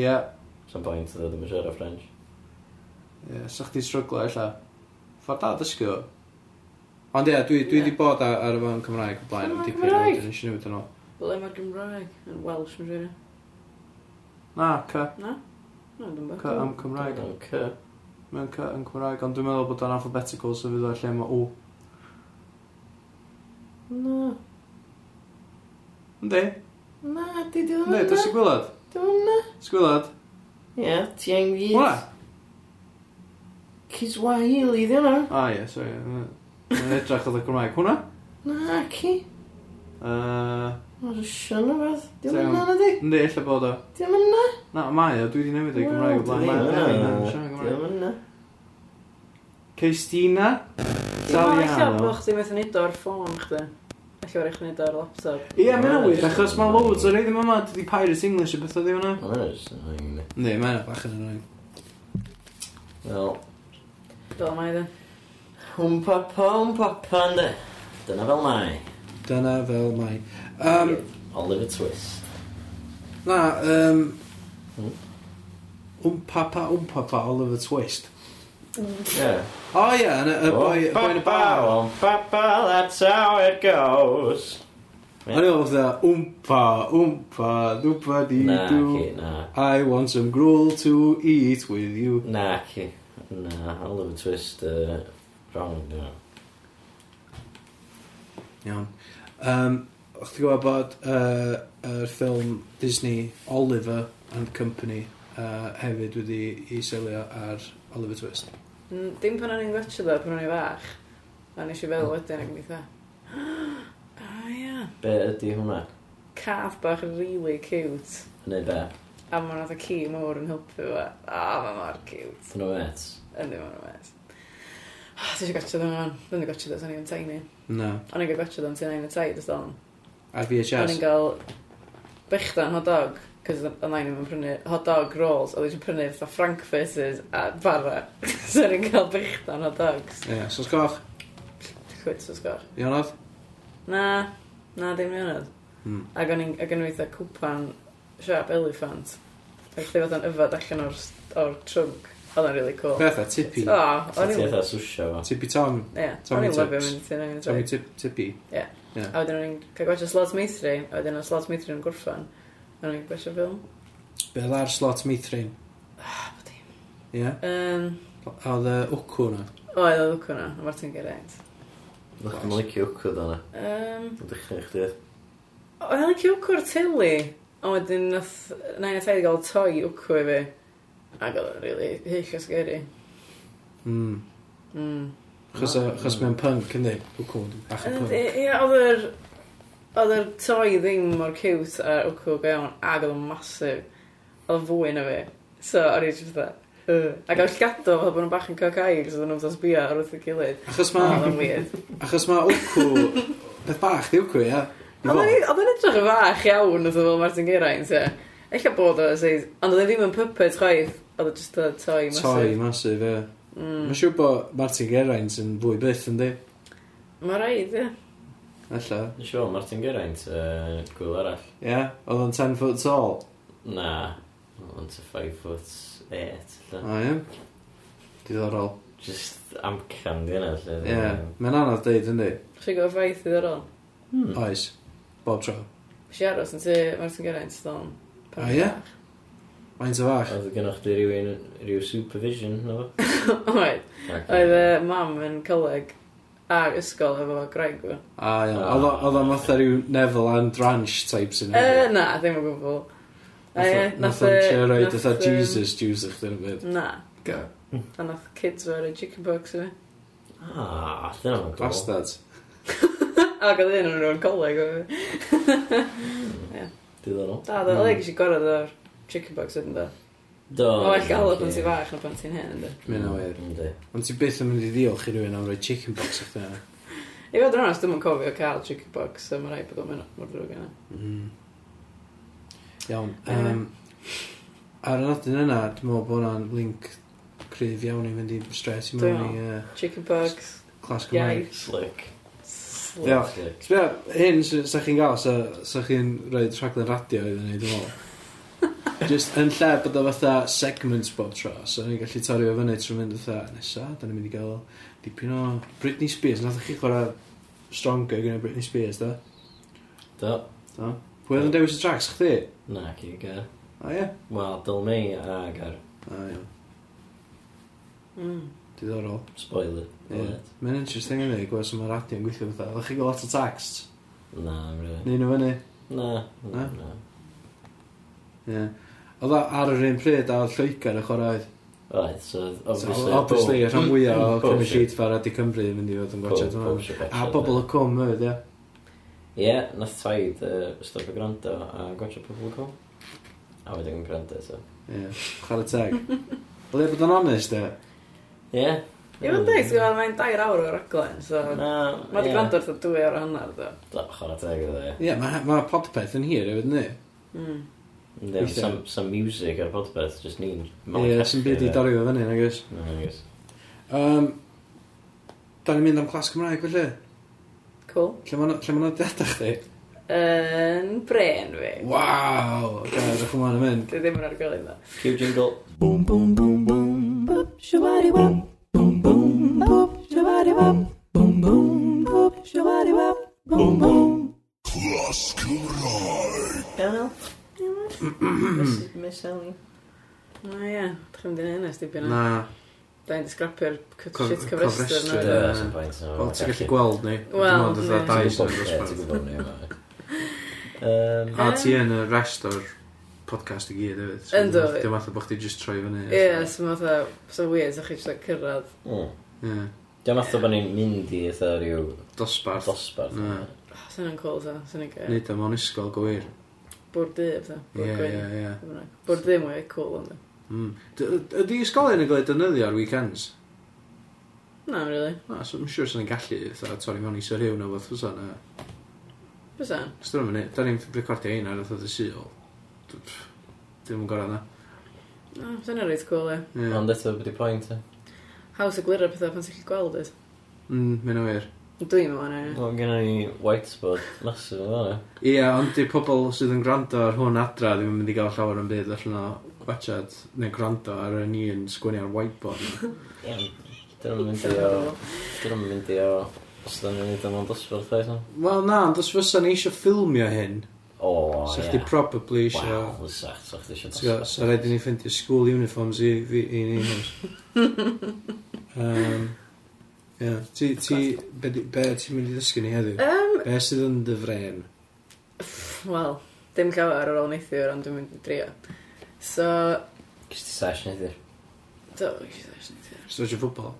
Ie. Sa'n pwynt ddo, ddim yn siarad French. Ie, sa'ch ti'n stryglo, ella. Ffordd da dysgu o. Ond ie, dwi wedi bod ar y fan Cymraeg o blaen am dipyn, dwi'n eisiau newid yn ôl. Ble mae'r Gymraeg yn Welsh yn rhywun? Na, cy. Na? Na, dwi'n bach. Cy am Cymraeg. Dwi'n cy. Mae'n cy yn Cymraeg, ond dwi'n meddwl bod o'n alphabetical, so fydd o'r lle mae O. Na. Yndi? Na, di di hwnna. Yndi, dwi'n sgwylad. Dwi'n hwnna. Sgwylad? Ie, ti ein gyd. Hwna? Ciswahili, di hwnna. Ah, ie, sorry. Mae'n edrych oedd y Cymraeg. Hwna? Na, ci. Uh, Mae'n rysian o beth. Diolch yn yna, ydy? Yndi, illa bod o. Diolch yn? Na, mae o. Dwi wedi newid o'i Gymraeg o blaen. Diolch yn yna. Cristina Taliano. Illa bod chdi methu nid o'r ffôn chdi. Alla bod eich nid o'r laptop. Ie, mae'n awyr, achos mae'n loads o'r reiddim yma. Dydi Pirates English y beth oedd hwnna. Mae'n rys yn rhaid. Yndi, mae'n bach yn rhaid. Wel. Fel mae dde. Hwmpa pa, hwmpa pa, ynddi. Dyna fel mae. Dyna fel mae. Um, Oliver Twist. Na, um, hmm? Umpapa Umpapa Oliver Twist. Yeah. Oh yeah, and a, a boy, Oh boy in a bar. Papa, Papa, that's how it goes. I know of the um oompa, oompa, um doopa dee Nah, okay, nah. I want some gruel to eat with you. Nah, okay. Nah, Oliver Twist, uh, wrong, yeah. Yeah. Um, o'ch ti'n gwybod bod uh, er ffilm Disney Oliver and Company uh, hefyd wedi i selio ar Oliver Twist? Mm, dim pan o'n i'n gwachio ddo, pan o'n i'n fach. A nes i fel wedyn ac yn eitha. Ah, ia. Be ydy hwnna? Cath bach really cute. Neu be? A mae'n oedd y ci mawr yn helpu fe. A mae mor cute. Yn o'n met? Ynddi, mae nhw'n met. Dwi eisiau gotcha ddo'n o'n. Dwi'n gotcha ddo'n o'n i'n tiny. Na. O'n i'n gotcha ddo'n tiny yn y tai, dwi'n Ar VHS. O'n i'n cael bechdan hot dog, cos o'n i'n yn prynu hot dog rolls, oedd i'n prynu fatha frankfurters a bara. so o'n i'n cael bechdan hot dogs. Ie, yeah, sos goch? Chwyd sos goch. Ionodd? Na, na dim ionodd. Hmm. Ac o'n i'n gynnu cwpan siap elephant. Ac lle fod yn yfad allan o'r, or trunk. Oedd o'n really cool. Beth a tippy. O, o'n i'n... Tippy Tom. Ie, o'n i'n lyfio mynd i'n Tommy Tippy. Ie. Yeah. A wedyn o'n i'n cael gwaethaf slot meithrin, a wedyn o'n slot meithrin yn gwrffan. A wedyn o'n i'n gwaethaf ffilm. Be oedd ar slot meithrin? Ah, bod i'n... Ie? Um, a oedd y wcw na? Oedd y wcw na, a Martin Geraint. Ydych chi'n licio wcw dda na? Um, Ydych chi'n chdi? Oedd yn licio wcw'r tili, a wedyn nath nain a taid gael toi wcw i fi. Ac oedd yn really hyll o sgeri. Mm. Mm. Chos, chos mm. mae'n punk, yndi? Wcw, bach yn punk. Ie, oedd yr... Oedd yr toi ddim mor cute a wcw gael, ac oedd o'n masif. Oedd fwy na fi. So, o'n i'n just that. Uh, ac oedd llgado fel bod nhw'n bach yn cael cael cos oedden nhw'n fatha sbio ar wrth y gilydd. Achos mae... Achos mae wcw... Beth bach di wcw, ia? Oedd yn edrych yn fach iawn oedd fel Martin Geraint, ia. Ella bod o'n seis... Ond oedd e ddim yn puppet chwaith. Oedd e just a toi masif. Toi masif, ie. Mm. Mae'n siŵr bod Martin Geraint yn fwy byth yn di. Mae rhaid, ie. Alla. Mae'n siŵr Martin Geraint, uh, gwyl arall. Ie, yeah. oedd o'n 10 foot tall? Na, oedd o'n 5 foot 8. O, ie. Diddorol. Just amcan di yna, lle. Ie, yeah. mae'n anodd deud, yndi. Chi'n gwybod ffaith diddorol? Hmm. Oes, bob tro. Si aros yn ti Martin Geraint, dal. O, ie? Mae'n ta fach. Oedd gennych chi rhywun, rhyw supervision, no? Oed. Oedd y mam yn coleg a'r ysgol efo Greg fo. A ah, iawn, oedd o'n fatha ah. rhyw Neville and Ranch type sy'n hynny? Na, ddim yn gwbl. Nath o'n trio roi fatha Jesus juice eich dyn byd. Na. Go. A nath kids fo fo'r chicken box i fi. Ah, dyna fo'n cool. Bastards. Ac oedd un o'n rhywun coleg hmm. o fi. Diddorol. Da, da, da, da, da, da, da, da, da, da, chickenpox ydyn da. Do. O, well, gael o pan ti'n fach na pan ti'n hen, ynddo. Mae'n awyr. Ynddo. Ond ti byth yn mynd i ddiolch i rywun am roi chicken chickenpox o'ch dyna. I fod yn onest, dwi'n yn cofio cael chicken chickenpox, so mae'n rhaid bod o'n mynd mor drwg yna. Mm-hmm. Iawn. Um, ar y nodyn yna, dwi'n meddwl bod hwnna'n link cryf iawn i fynd i stres i mewn i... Uh, chickenpox. Clas Gymraeg. Slick. Diolch. Hyn, sa'ch chi'n gael, sa'ch chi'n rhoi rhaglen radio iddyn ni, dwi'n meddwl. Just yn lle bod o fatha segments bob tro, so ni'n gallu torri o fyny trwy mynd fatha nesa, da ni'n mynd i gael dipyn o Britney Spears. Nath chi chwarae Stronger gyda Britney Spears, da? Do. Da. Pwy oedd yn dewis y tracks, chdi? Na, ci gar. A ie? Wel, Dyl May a gar. A ie. Mm. Diddorol. Spoiler. Ie. Mae'n interesting yn ei, gwas yma radio yn gweithio fatha. Oeddech chi gael lot o texts? Na, mre. Neu nhw fyny? Na. Na? Na. Ie. Oedd o ar yr un pryd a oedd Lloegr yn chwarae oedd. Right, so obviously... So, obviously, y rhan fwyaf o Cymru Sheet fara di Cymru yn mynd i fod yn gwachod hwnna. A bobl y cwm hefyd, ie. Ie, nath taid uh, stop y gwrando a gwachod pobl y cwm. A wedyn yn gwrando, so. Ie, chwarae teg. Wel, bod yn onest, e? Ie. Ie, mae'n deg, sgwyd, mae'n dair awr o'r aglen, so... Na. Mae di gwrando wrth o dwy awr o hanner, do. Chwarae teg, ie. Ie, mae podpeth yn hir, hefyd, ni? Mm some, some music ar podpeth, just ni'n... Ie, sy'n byd i dario fyny, I guess. No, I guess. Um, da ni'n mynd am clas Cymraeg, felly? Cool. Lle ma'n nodiadau chdi? Yn bren fi. Waw! Gael, ddech chi'n mynd. Dwi ddim yn argolyn dda. Cue jingle. Boom, boom, boom, boom, boop, shawari wap. Boom, boom, boop, shawari wap. Boom, boom, boop, shawari wap. Boom, boom. Clas Cymraeg. Iawn, Miss Ellie. O ie, ddech chi'n mynd i'n hynny, stibio na. Da ni'n disgrapio'r shit cyfrestr na. Wel, ti'n gallu gweld ni. Wel, ne. Dwi'n gwybod ni. yma. A ti yn y rest o'r podcast i gyd hefyd. Ynddo. Dwi'n meddwl bod chdi just troi fyny. Ie, so mae'n meddwl, so weird, so'ch chi just cyrraedd. Hmm. Ie. Dwi'n meddwl bod ni'n mynd i eitha rhyw... Dosbarth. Dosbarth. Sa'n yn cool, sa'n yn gael. Nid am o'n isgol, gywir. Bwrdd du, fatha. Bwrdd gwyn. Ie, ie. Bwrdd du mwy cool, ond. Mm. Ydy ysgolion yn gael ei defnyddio ar weekends? Na, really. Na, so I'm sure sy'n gallu, fatha, torri mewn i Sir Hiw na fath, fysa na. Fysa? Cos dwi'n mynd, da ni'n recordio un ar fatha syl. Dwi'n mynd gorau na. Na, fysa na reith cool, ie. Ond eto, byddu pwynt, e? Haws y glirio pethau pan sy'n gallu gweld, e? Mm, mynd o wir. Dwi'n meddwl hynny. Wel, gen i spot masif o fanna. Ie, ond di pobl sydd yn gwrando ar hwn adra ddim yn mynd i gael llawer yn byd allan o gwachad neu gwrando ar yn un sgwini ar whiteboard. Ie, dyn nhw'n mynd i o... Dyn nhw'n mynd i o... Os dyn nhw'n mynd i o'n dosbarth eithaf? Wel na, ond os fysa ni eisiau ffilmio hyn, O, ie. So probably eisiau... Wow, lysach, so chdi eisiau dosbarth. So rhaid i ni ffeindio school uniforms i, i, i ni. um, Ia. Ti, ti, be, di- be ti'n mynd i ddysgu ni heddiw? Um, Be sydd yn dy fren? Wel, dim llawer ar ôl neithiwr, ond dwi'n mynd i drio. So, Gys ti sesh neithiwr? do, eisiau ddweud neithiwr. Stwtio ffwbol?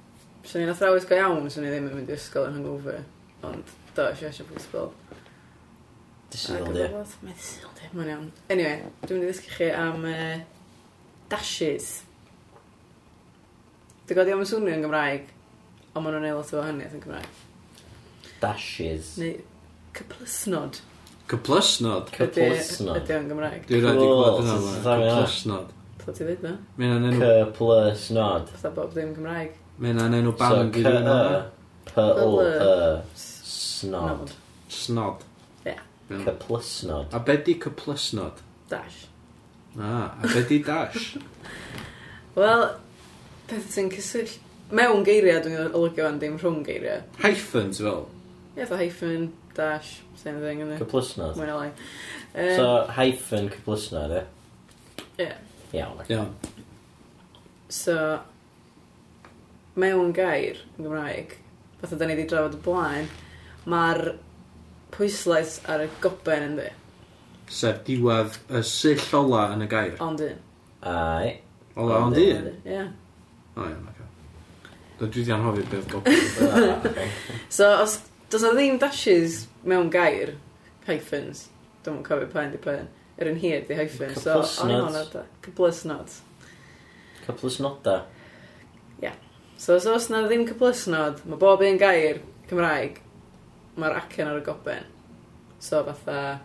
Swn i'n athrawys go iawn, swn i ddim yn mynd i ysgol yn hangover. Ond, do, eisiau eisiau fwsbol. Dysydd yn di. Mae'n syl di, mae'n iawn. Anyway, dwi'n mynd i ddysgu chi am uh, dashes. Dwi'n godi am y swnio yn Gymraeg. Ond maen nhw'n ei lot o wahaniaeth yn Cymraeg. Dashes. Neu cyplysnod. Cyplysnod? Cyplysnod. Ydy o'n Gymraeg. Dwi'n rhaid i gwybod yna. Cyplysnod. Pla ti ddweud na? Mae'n an enw... Cyplysnod. Pla bob ddim Gymraeg. Mae'n an enw band yn gyda'n yna. P-L-Y-Snod. Snod. Ie. Cyplysnod. A be di cyplysnod? Dash. Ah, a be di dash? Wel, peth sy'n cysyll mewn geiriau dwi'n olygio yn dim rhwng geiriau. Hyphen, ti fel? Ie, yeah, hyphen, dash, same thing, ynddi? Cyplusnod. Mwyn o lai. Um, so, hyphen cyplusnod, e? Ie. Iawn. Iawn. So, mewn gair yn Gymraeg, fatha da ni wedi drafod y blaen, mae'r pwyslais ar y goben yn di. Sef diwedd y sill ola yn y gair. Ond un. Ai. Ola ond un? Ie. O, iawn. Dwi di anhofio beth goblin. so, os does na ddim dashes mewn gair, hyphens, dwi'n mwyn cofio pa'n di pa'n, yr un hir di hyphen, so o'n i'n hwnna, da. Cyplus cyplysnod. Cyplysnoda? Ia. Yeah. So, os oes na ddim cyplus nod, mae bob un gair Cymraeg, mae'r acen ar y goben. So, fatha,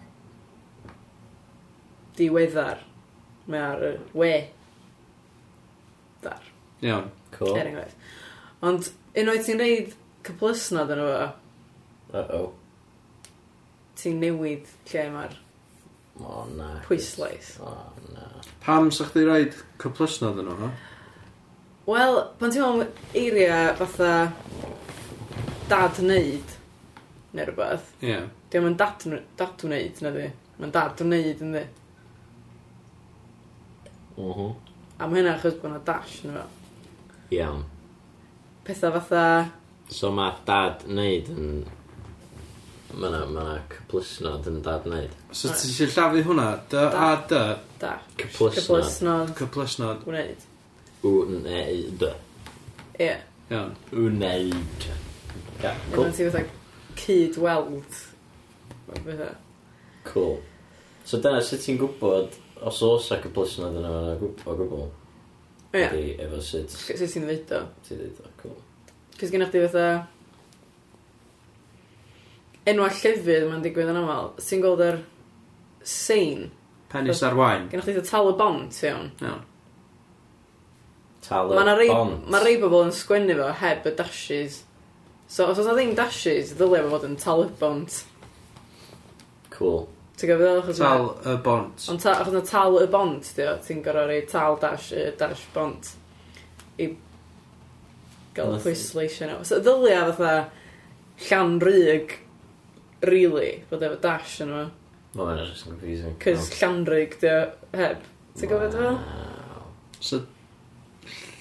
diweddar, mae ar y we. Dar. Iawn. Cool. Er enghraifft. Ond unwaith ti'n reid cyplysnod yn efo, Uh-oh. ti'n newid lle mae'r O, na. pwyslais. O, na. Pam sa chdi rhaid cyplysnod yn nhw. Wel, pan ti'n meddwl eiria fatha dad wneud, neu rhywbeth, Ie. Di o'n dad, dad wneud, na di. Mae'n dad wneud, yndi. Mhm. A mae hynna achos bod yna dash yn efo. Iawn pethau fatha... So mae dad wneud yn... Mae na, ma' na cyplusnod yn dad wneud. So ti eisiau llafu hwnna? Dy a dy? Da. Cyplusnod. Cyplusnod. Cyplusnod. Wneud. Wneud. Ie. Iawn. Wneud. Ia, cool. Ie, ti fatha cyd-weld. Cool. So dyna sut ti'n gwybod os oes ac y blysnod yna yna o gwbl? Ie. Efo sut... Sut ti'n dweud o? Ti'n dweud o. Cys gennych chi fatha... Enwa llefydd mae'n digwydd yn aml. Sy'n gweld yr sein. Penis ar wain. Gennych chi tal y bont, iawn. Iawn. Tal y bont. Mae rei bobl yn sgwennu fo heb y dashes. So, os oes na ddim dashes, ddylia fo fod yn tal y bont. Cool. Ti'n gofio fel? Tal y bont. Ond ta, achos na tal y bont, ti'n gorau rei tal dash y dash bont i Gael y pwysleisio nhw. So, ddylia fatha llan rug, really, bod efo dash yn yma. Mae hwnna just confusing. Cys llan rug dy heb. Ti'n gofio dy fel? So,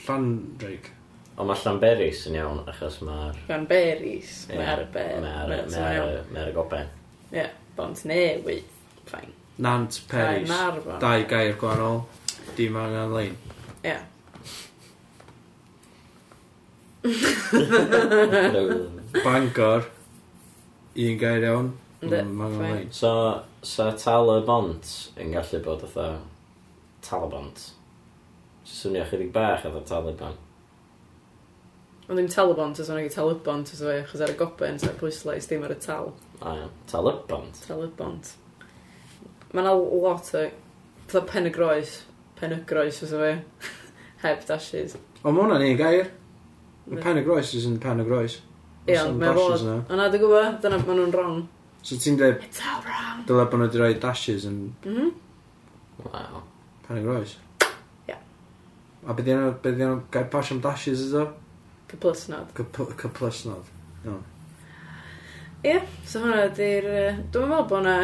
llan rug. Ond mae Llanberis yn iawn, achos mae'r... Llanberis, yeah. mae'r ber. Mae'r goben. Ie, bont newydd, ffain. Nant Peris, dau gair gwahanol, dim angen lein. Ie. Yeah. Bangor. Un gair iawn. Ynddi, mm, fine. So, sa Talabont yn gallu bod fatha Talabont. Swnio chydig bach oedd Taliban. Ond ddim Talabont, os yna Talabont, os yna achos ar y goben, sa'r pwyslais, dim ar y tal. A ia, Talabont. Talabont. Mae yna lot o... Fytha pen y groes. Pen y groes, os yna Heb dashes. O, mae hwnna'n un gair. Mae pen y groes is yn pen y groes. Ie, ond mae'n fod. Ond na, dwi'n gwybod, dyna maen nhw'n wrong. So ti'n dweud... It's all wrong. Dyle bod nhw wedi rhoi dashes yn... Mhm. Wow. Pen y groes. Ie. A beth yna, beth yna, gael pas am dashes ydw? Cyplusnod. Cyplusnod. Ie, so hwnna ydy'r... Dwi'n meddwl bod hwnna...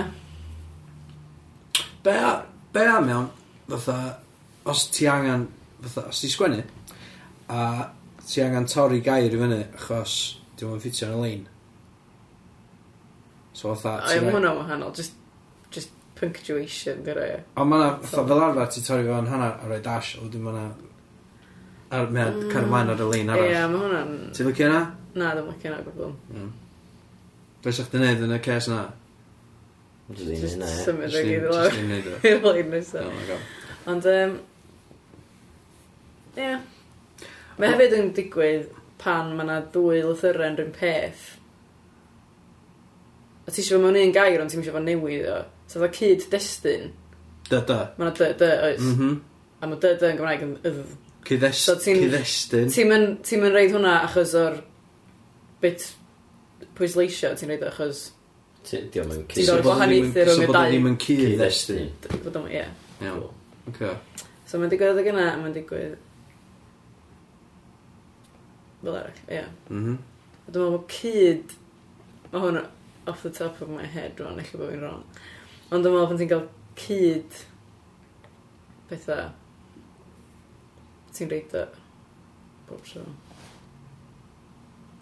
Be a, be a mewn, fatha, os ti angen, fatha, os ti sgwennu, a ti angen torri gair i fyny achos dim ond ffitio yn y lein. So fatha... E. O, ie, ma' hwnna'n wahanol, just, just punctuation, gyda ie. Ond ma' na, fatha fel arfer, ti torri fo'n hanner a roi dash, o, dim ma' Ar, mae mm. cael ymlaen ar y lein arall. Ie, yeah, ma' hwnna'n... Ti'n lycio yna? Na, ddim lycio yna gwbl. Mm. Be sa'ch di wneud yn y ces yna? Just symud o gyd i lawr. Just i wneud o. I'r lein nesaf. Oh ond, um, yeah. Mae hefyd yn digwydd pan mae yna ddwy lythyrau rhywun peth. A ti eisiau fod mewn un gair, ond ti eisiau fod newid o. So dda cyd destun. Dyda. Mae yna dy, dy, oes. Mm -hmm. A mae dy, dy yn Gymraeg yn ydd. Cyddes, so cydestun. Ti'n ti reid hwnna achos o'r bit pwysleisio, ti'n reid achos... Ti'n mynd cyd. Ti'n gwahaniaethu rhwng y dau. Ti'n mynd cyd. Cydestun. Ie. Iawn. Okay. So mae'n digwydd oedd yna, mae'n digwydd fel arall, ie. Mhm. Dwi'n meddwl bod cyd, mae hwn off the top of my head rwan, eich bod fi'n wrong. Ond dwi'n meddwl pan ti'n cael cyd pethau, ti'n reid o bob tro.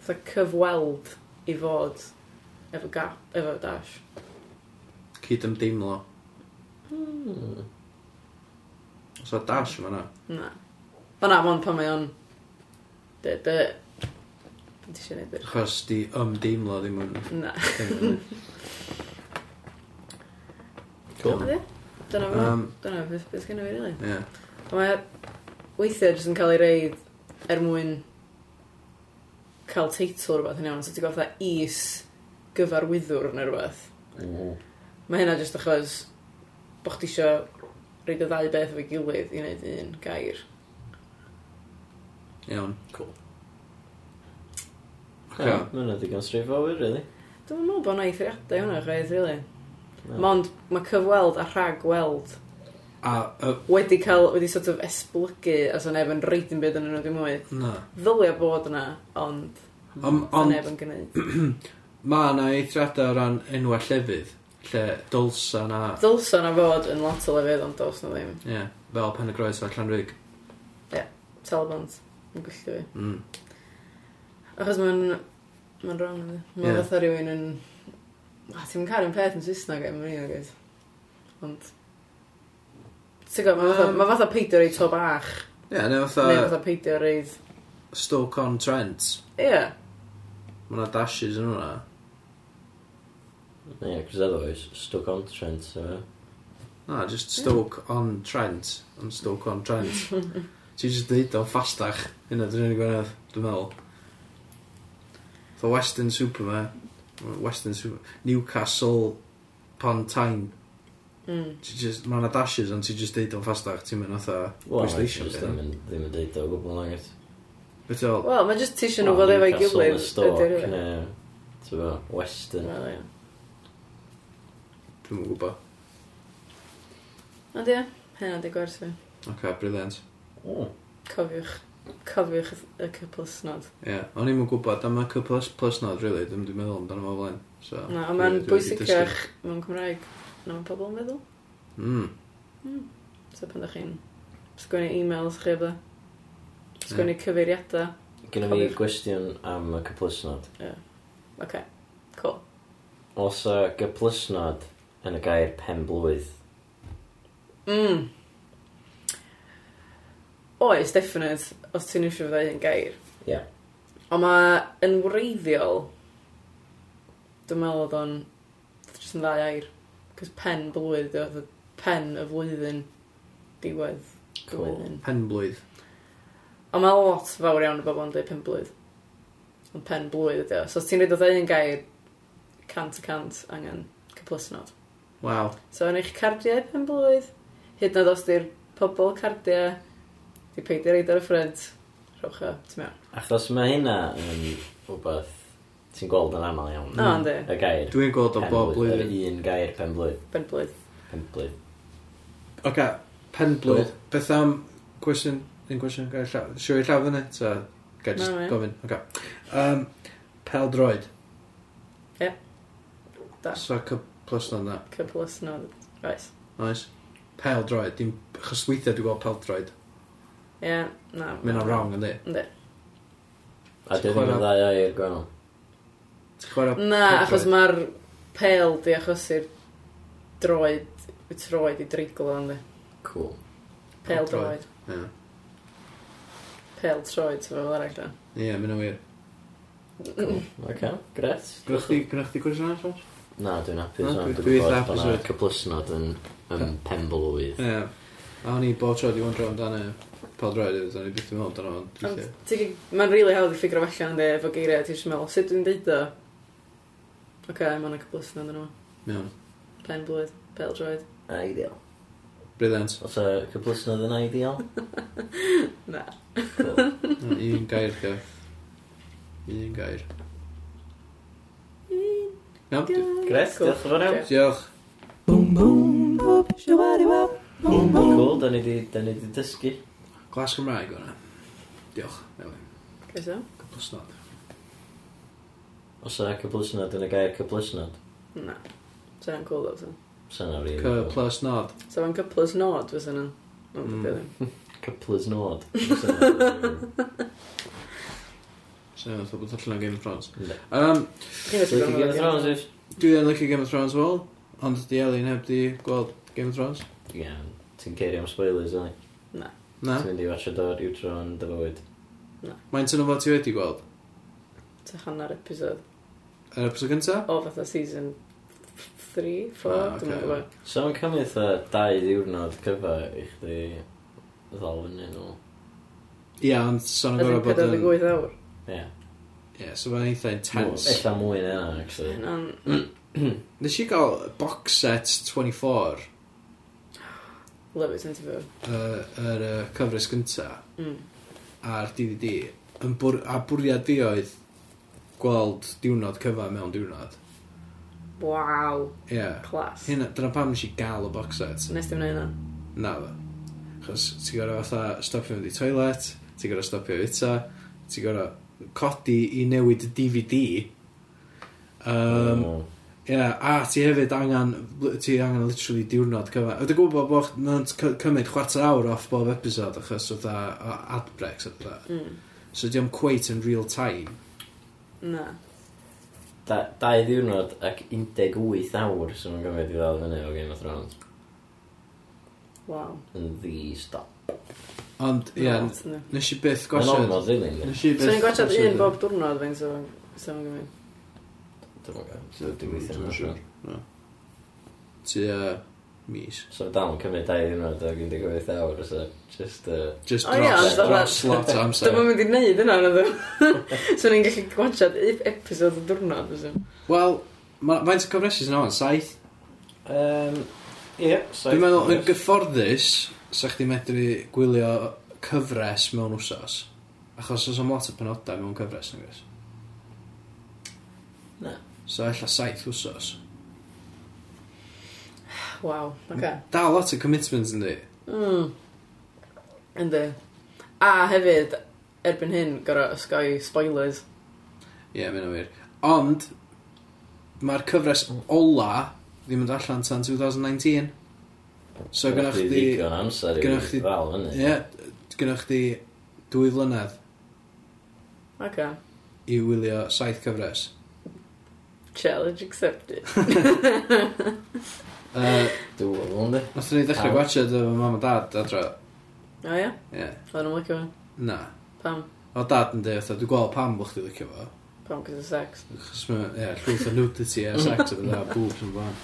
Fytha cyfweld i fod efo gap, efo dash. Cyd ymdeimlo. Hmm. Os o dash yma na? Na. Ond na, ond pan mae o'n Dy, dy... Dwi'n ti eisiau neud Achos di ymdeimlo ddim yn... Na. Cool. Dyna fo. Um, Dyna beth beth gen i fi, rili. Ie. A mae weithiau jyst yn cael ei reid er mwyn cael teitl rhywbeth yn iawn. So ti'n goffa is gyfarwyddwr neu rhywbeth. Mm. Mae hynna jyst achos bod chdi isio reid y ddau beth efo'i gilydd i wneud un gair. Iawn. Cool. Oce. Okay. Mae hwnna digon straightforward, really. Dwi'n meddwl bod yna eithriadau hwnna chwaith, really. No. Mond mae cyfweld a rhagweld a, uh, wedi cael, wedi sort of esblygu as o'n efo'n reid yn byd yn nhw ddim mwy. Na. Ddylia bod yna, ond um, on, neb yn gwneud. mae yna eithriadau o ran enwau llefydd, lle dylsa na... Dylsa na fod yn lot o lefydd, ond dos na ddim. Ie, yeah. fel Pen y Groes fel Llanrug. Ie, yeah. Talbans yn gwylltio fi. Mm. Achos mae'n... Mae'n wrong. Mae'n yeah. fatha rhywun yn... A ti'n cael caru'n peth yn Saesneg, mae'n un o gyd. Ond... Ti'n gwybod, mae fatha, um, ma fatha peidio reid to bach. Ie, neu neu fatha... Neu fatha peidio reid... Stoke-on-Trent. Ie. Yeah. Mae yna dashes yn hwnna. Ie, yeah, cos otherwise, Stoke-on-Trent, so... Na, just Stoke-on-Trent. On Stoke-on-Trent. Ti just deud o'n ffastach. Hynna, dwi'n unig gwneud dwi'n meddwl. The Western Superman. Western Super... Newcastle Pontine. Mm. Ti just, mae yna dashes ond ti just deud o'n ffastach, ti'n mynd otha PlayStation. Wel, ddim, ddim yn deud o gwbl yn agos. Beth ol? Wel, mae just tisio nhw fod efo'i gilydd. Newcastle, Stork, neu, ti'n fo, Western. Wel, ie. Dwi'n mwyn gwybod. Ond ie, hynna di gwrs fi. ok okay, briliant. Oh. Cofiwch, cofiwch y cwpl ysnod. Ie, yeah. o'n i'n gwybod am y cwpl ysnod, really, dwi'n dwi'n meddwl amdano fo flaen. So, Na, ond mae'n bwysicach mewn Cymraeg na mae pobl yn feddwl. Mm. mm. So pan ydych chi'n sgwennu e-mails chi efo, sgwennu yeah. cyfeiriadau. Gynna fi gwestiwn am y cyplysnod. Ie. Yeah. Okay. cool. Os y gyplysnod yn y gair pen blwydd, mm. Oes, definite, os ti'n eisiau fyddai yn gair. Ie. Yeah. Ond mae yn wreiddiol, dwi'n meddwl oedd o'n jyst yn ddau air. Cos pen blwydd, oedd pen y flwyddyn diwedd cool. blwyddyn. Pen blwydd. Ond mae lot fawr iawn o bobl yn dweud pen blwydd. Ond pen blwydd ydi o. So os ti'n rhaid o ddau yn gair, cant y cant angen cyplusnod. Waw. So yn eich cardiau pen blwydd, hyd nad os di'r pobl cardiau Di peidio reid ar y ffrind. Rhowch o, ti'n mewn. Achos mae hynna yn rhywbeth ti'n gweld yn aml iawn. O, ynddi. Y gair. Dwi'n gweld o bob penblwydd, yr. Un gair penblwydd. Benblwydd. Penblwydd. Oce, penblwydd. Beth am gwestiwn, un gwestiwn gael llaw. Siw i llaw fyny? Ta, gael Na, ie. just gofyn. Oce. Yym, Peldroed. Ie. Da. So, cyp plus na na. Cyplus, no, oes. Oes. Peldroed. Dim, chos weithiau dwi'n gweld pel peldroed. Ie, na. Mae'n o'n wrong, yndi? Yndi. A dwi ddim yn ddau o'i i'r gwael. Ti'n chwarae... Na, achos mae'r pel di achosi'r droed, y troed i dreiglo, yndi? Cool. Pel droed. Ie. Pel troed, sef fel arall, da. Ie, mae'n wir. Oce, gret. Gwnnwch chi gwrs yna, Sos? Na, dwi'n apus o'n dwi'n gwybod bod yna cyplysnod yn, yn penblwydd. Ie. A o'n i bod tro di wondro amdano pod roed i, o'n i byth yn meddwl amdano fo'n gweithio. Mae'n rili hawdd i ffigur allan ynddi, efo geiriau ti'n meddwl, sut dwi'n deud o? Oce, okay, mae'n cyblus yn amdano fo. Iawn. Pen blwydd, pel droed. Ideal. Brilliant. Os y cyblwysnodd yn ideal? Na. Un gair, gair. Un gair. Un gair. Gret, diolch yn fawr iawn. Diolch. Boom, boom, boop, shawari, wow. Boom, boom. Cool, da ni di dysgu. Glas Cymraeg o'na. Diolch, Elin. Cysio? Cyplusnod. Os yna cyplusnod yn y gair cyplusnod? Na. Sa'n yna'n cool, though, Sa'n yna'n rili. Cy plus nod. Sa fo'n cyplus nod, fes yna. Cyplus nod. Sa'n yna'n bod allan o Game of Thrones. Um, Game of Thrones, if? Dwi yn lycio Game of Thrones fel, ond di Elin heb di gweld Game of Thrones? Ie, ti'n cerio am spoilers, yna. Na. Ti'n mynd i watcha dod i'w tro yn dy fywyd? Na. Mae'n tynnu fod ti wedi gweld? Ta hanner episod. Yr episod gynta? O, fatha season 3, 4, ah, okay. dwi'n gwybod. So mae'n cymryd eitha dau ddiwrnod cyfa i chdi ddol fyny nhw. Ia, ond so'n yn gorau bod yn... Ydy'n 48 awr? Ie. Ie, so mae'n eitha intense. Ella mwy na, actually. Nes i gael box set 24 Love it 24. Yr uh, cyfres gynta mm. a'r DVD. Yn bwr a bwriad fi oedd gweld diwrnod cyfa mewn diwrnod. Waw. Ie. Yeah. Clas. Hynna, dyna pam nes i gael y box set. Nes dim wneud yna? Na fo. Chos ti'n gorau fatha stopio mynd i toilet, ti'n gorau stopio fita, ti'n gorau codi i newid y DVD. Um, oh. Ie, yeah, a ti hefyd angen, ti angen literally diwrnod cyfa. Ydw gwybod bod nhw'n c- cymryd chwarter awr off bob episod achos oedd ad breaks oedd Mm. So di diolch quite in real time. Na. Da, dau ddiwrnod ac 18 awr sy'n ma'n gymryd i ddal fyny o Game of Thrones. Wow. Yn ddi stop. Ond, ie, yeah, Lot, yndi. nes i byth Yn gwasod. ormod, rili. yndi? Nes i byth... So ni'n gwachod un bob diwrnod fe'n so... So yn gymryd. Dwi'n gael. Dwi'n gweithio yn siŵr. Tua mis. So dal yn cymryd dau ddiwrnod ac 18 awr, so just... Uh... Just dros, oh, yeah, dros lot o amser. Dyma mynd i wneud yna, na dwi. so ni'n gallu gwachad episod o diwrnod, so. Wel, faint o cofresus yna o'n, saith? Um, Ie, yeah. Dwi'n meddwl, yn gyfforddus, sa chdi medru gwylio cyfres mewn wsos. Achos oes am lot o penodau mewn cyfres, nag oes? Na. So ella saith wsos. Waw, oce. Da lot o commitments yndi. Mm. Yndi. A hefyd, erbyn hyn, gorau ysgoi spoilers. Ie, yeah, mynd o wir. Ond, mae'r cyfres ola ddim yn allan tan 2019. So gynnwch chi... Ddigon amser i gynnach chi fal fyny. Ie, yeah, gynnwch chi dwy flynedd. Oce. Okay. I wylio saith cyfres. Challenge accepted. uh, Dwi'n gwybod yn di. Nath ni ddechrau gwachod efo mam a dad adro. O ia? Ie. Oedden nhw'n licio fo? Na. Pam? O dad yn dweud, dwi'n gweld pam bod chdi licio fo. Pam gyda sex? Chos mae, ie, llwyth o nudity a sex efo dda, boobs yn fan.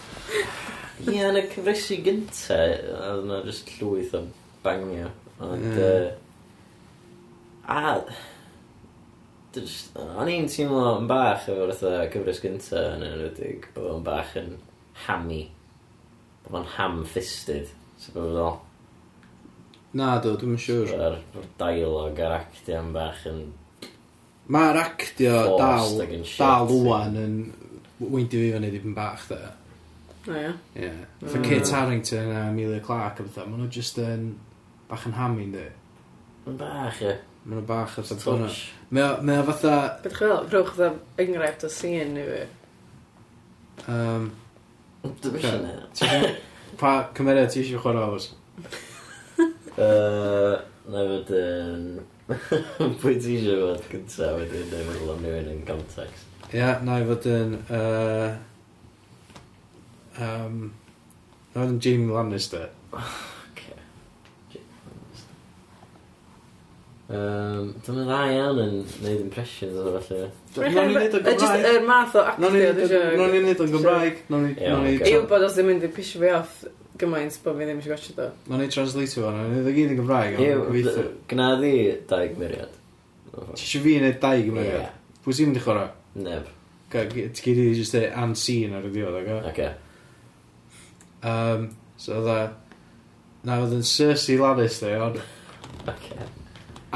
Ie, yn y cyfresu gynta, oedd yna just llwyth o bangio. Ond, a, Just, o'n i'n teimlo yn bach efo'r fatha cyfres gynta yn enwedig, bod o'n bach yn hammy. Bod o'n ham-fisted, sef bod o'n Na, do, dwi'n yn siŵr. Yr dialog a'r actio yn bach yn... Mae'r actio dal, dal wwan yn... Weindio fi fan i ddim bach, da. O, ie. Ie. Mm. Fy'n Kate Harrington a Amelia Clark a bethau, maen nhw jyst yn... bach yn hamu, ynddi? Yn bach, ie. Mae nhw bach o Santana. hwnna. o- mae o fatha... Beth chi'n fel? Rhowch dda enghraifft o scene i fi. Um, Dwi'n Ocê. bwysio pa cymeriad ti eisiau chwarae Alves? Yy, Na fod yn... Pwy ti eisiau fod gyntaf wedyn neu fod am rhywun yn context. Ia, yeah, na i fod yn... Uh, um, na fod yn Jamie Lannister. Yym, dwi'm yn dda iawn yn neud impressions o falle. Nawn ni neud o'n Yy, Gymraeg. yr math o actio Nawn ni neud o'n Gymraeg. Nawn ni- Ie, nawn ni... Yw bod os ddim mynd i pisio fi off gymaint bod fi ddim eisiau gosio do. Nawn ni translate fo, nawn ni neud o gyd yn Gymraeg. ond Yw, gobeithio. gna di dau gymeriad. Ti eisiau fi neud dau Ie. Pwy sy'n mynd i chwarae? Neb. Ga- g- Ti gyd i just dweud unseen ar y diwedd, oga? Oce. Um, so dda... Na, oedd yn Cersei Lannister, iawn. Oce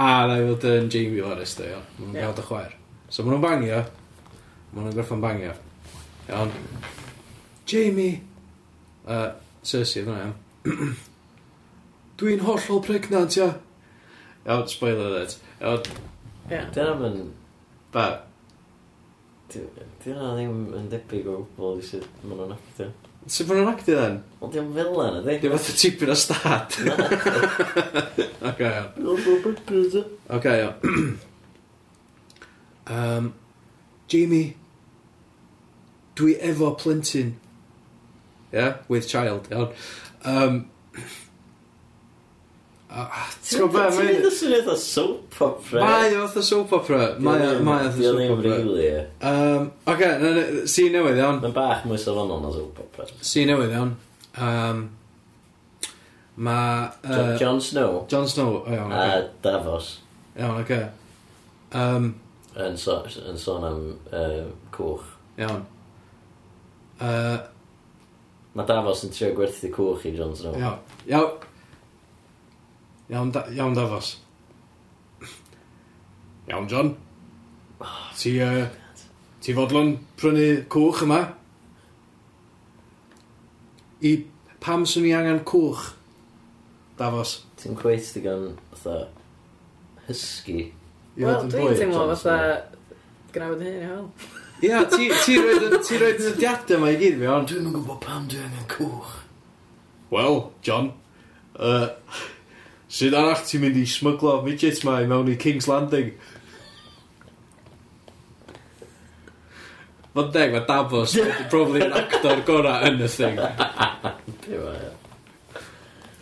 a'r I fod yn Jamie Morris da iawn. Mae'n yeah. gael dy chwaer. So maen nhw'n bangio. Maen nhw'n gorffan bangio. Iawn. Jamie. Uh, Cersei, dyna iawn. Dwi'n hollol pregnant, ia. Iawn, spoiler alert. Iawn. Yeah. Dyna yn... Ba? Dyna ddim yn debyg o gwbl i sut maen nhw'n actio. Sut bod nhw'n actio then? Wel, diolch yn filan ydi. Diolch fath o tipyn o stad. Ok, iawn. Ok, iawn. um, Jamie, dwi efo plentyn. Yeah, with child, iawn. Um, Ti'n gwybod beth? Ti'n mynd o swnio fatha soap opera? Mae o fatha soap opera. Mae o fatha soap opera. Diolch really. Um, Oce, okay, si newydd iawn. Mae'n bach mwy safonol na soap opera. Si newydd iawn. Um, Mae... Uh, John Snow. Jon Snow, o iawn. A Davos. Iawn, oce. Um, yn, so, yn sôn am uh, cwch. Iawn. Uh, Mae Davos yn trio gwerthu cwch i John Snow. Iawn. Iawn. Iawn, da, iawn Dafos. Iawn, John. Ti, uh, ti fodlon prynu cwch yma? I pam swn i angen cwch? Dafos. Ti'n cweit digon, fatha, hysgu. Wel, dwi'n teimlo fatha, gnawd hyn i hel. Ia, ti, ti roed, ti roed y diadau yma i gyd fi, ond dwi'n yn gwybod pam dwi angen cwch. Wel, John, uh, Sut arach ti'n mynd i smyglo midget ma i mewn i King's Landing? Fod deg, mae Davos probably yn actor gorau yn y thing.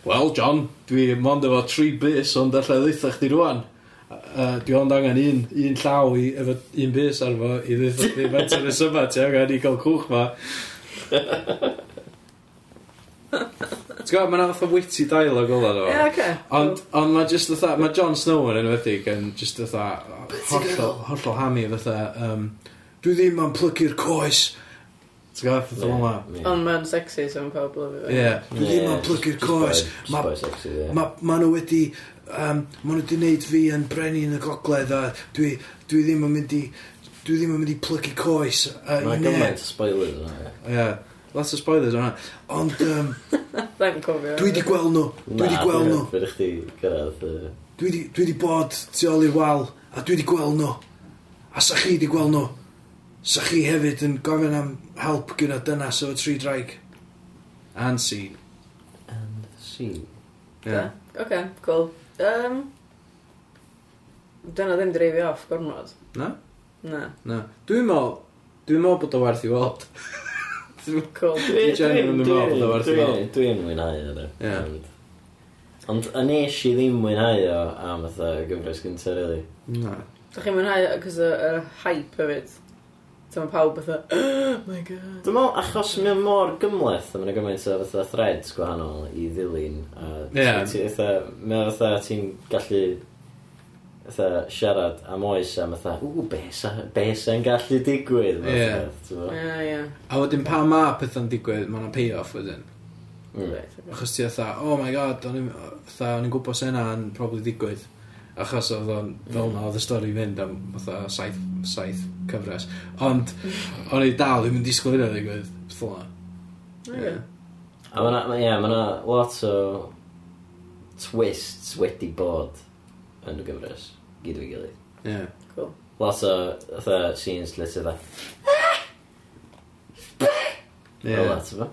Wel, John, dwi mond efo tri bus ond allai ddeitha chdi rwan. Uh, dwi ond angen un, un llaw i, efo un bus ar fo i ddeitha chdi fent yn y syma, ti angen i gael cwch ma. Ti'n gwybod, mae'n fath o witty dialogue fel 'na. Ie, ocê. Ond, ond mae just fatha, mae Jon Snow yn enwedig yn just fatha hollol, hollol hami fatha, um, dwi ddim yn plygu'r coes. Ti'n gwybod, fatha fel 'na. Ond mae'n sexy so mae'n pawb lyfio fo. Ie, dwi ddim yn plygu'r coes. Ma', ma', ma' nhw wedi, um, ma' nhw wedi neud fi yn brenu yn y gogledd a dwi, dwi ddim yn mynd i, dwi ddim yn mynd i plygu coes. Uh, Mae'n gymaint o spoilers yna. Ie. Lot o spoilers o'na. Ond, um, Rhaid cofio. dwi wedi gweld nhw. Dwi di gweld nhw. Fyd eich di gyrraedd. yy, Dwi wedi dwi di bod tu ôl i'r wal, a dwi wedi gweld nhw. A sa chi wedi gweld nhw. Sa chi hefyd yn gofyn am help gyda dynas o tri draig. And scene. And see. Yeah. Oce, cool. Um, dyna ddim dreif i off gormod. Na? Na. Na. Dwi'n meddwl, dwi'n meddwl bod o werth i weld. Dwi'n genuinely ddim Dwi'n mwynhau o dde. Ond a nes i ddim mwynhau o am fatha gyfres gyntaf, really. Na. Da chi'n mwynhau acos yr hype hefyd. Ta mae pawb fatha, oh my god. Dwi'n meddwl, achos mae mor gymleth, mae'n gymaint o fatha threads gwahanol i ddilyn. A yeah. Mae fatha ti'n gallu fatha siarad am oes am fatha, ww, be sa'n gallu digwydd? Ie. Ie, A wedyn pa ma pethau'n digwydd, mae'n pay-off wedyn. Mm. Right, okay. Achos ti fatha, oh my god, o'n i'n gwybod sy'n yn probably digwydd. Achos oedd o'n fel na oedd y stori fynd am fatha saith, saith cyfres. Ond o'n i dal ddim yn disgwyl hynna ddigwydd. Fytha. Oh, ie. A mae'na, ie, mae'na lot o twists wedi bod yn y gyfres gyd o'i gilydd. Ie. Cool. Lot o, fatha, scenes lle sydd e. Ie. Fel at efo.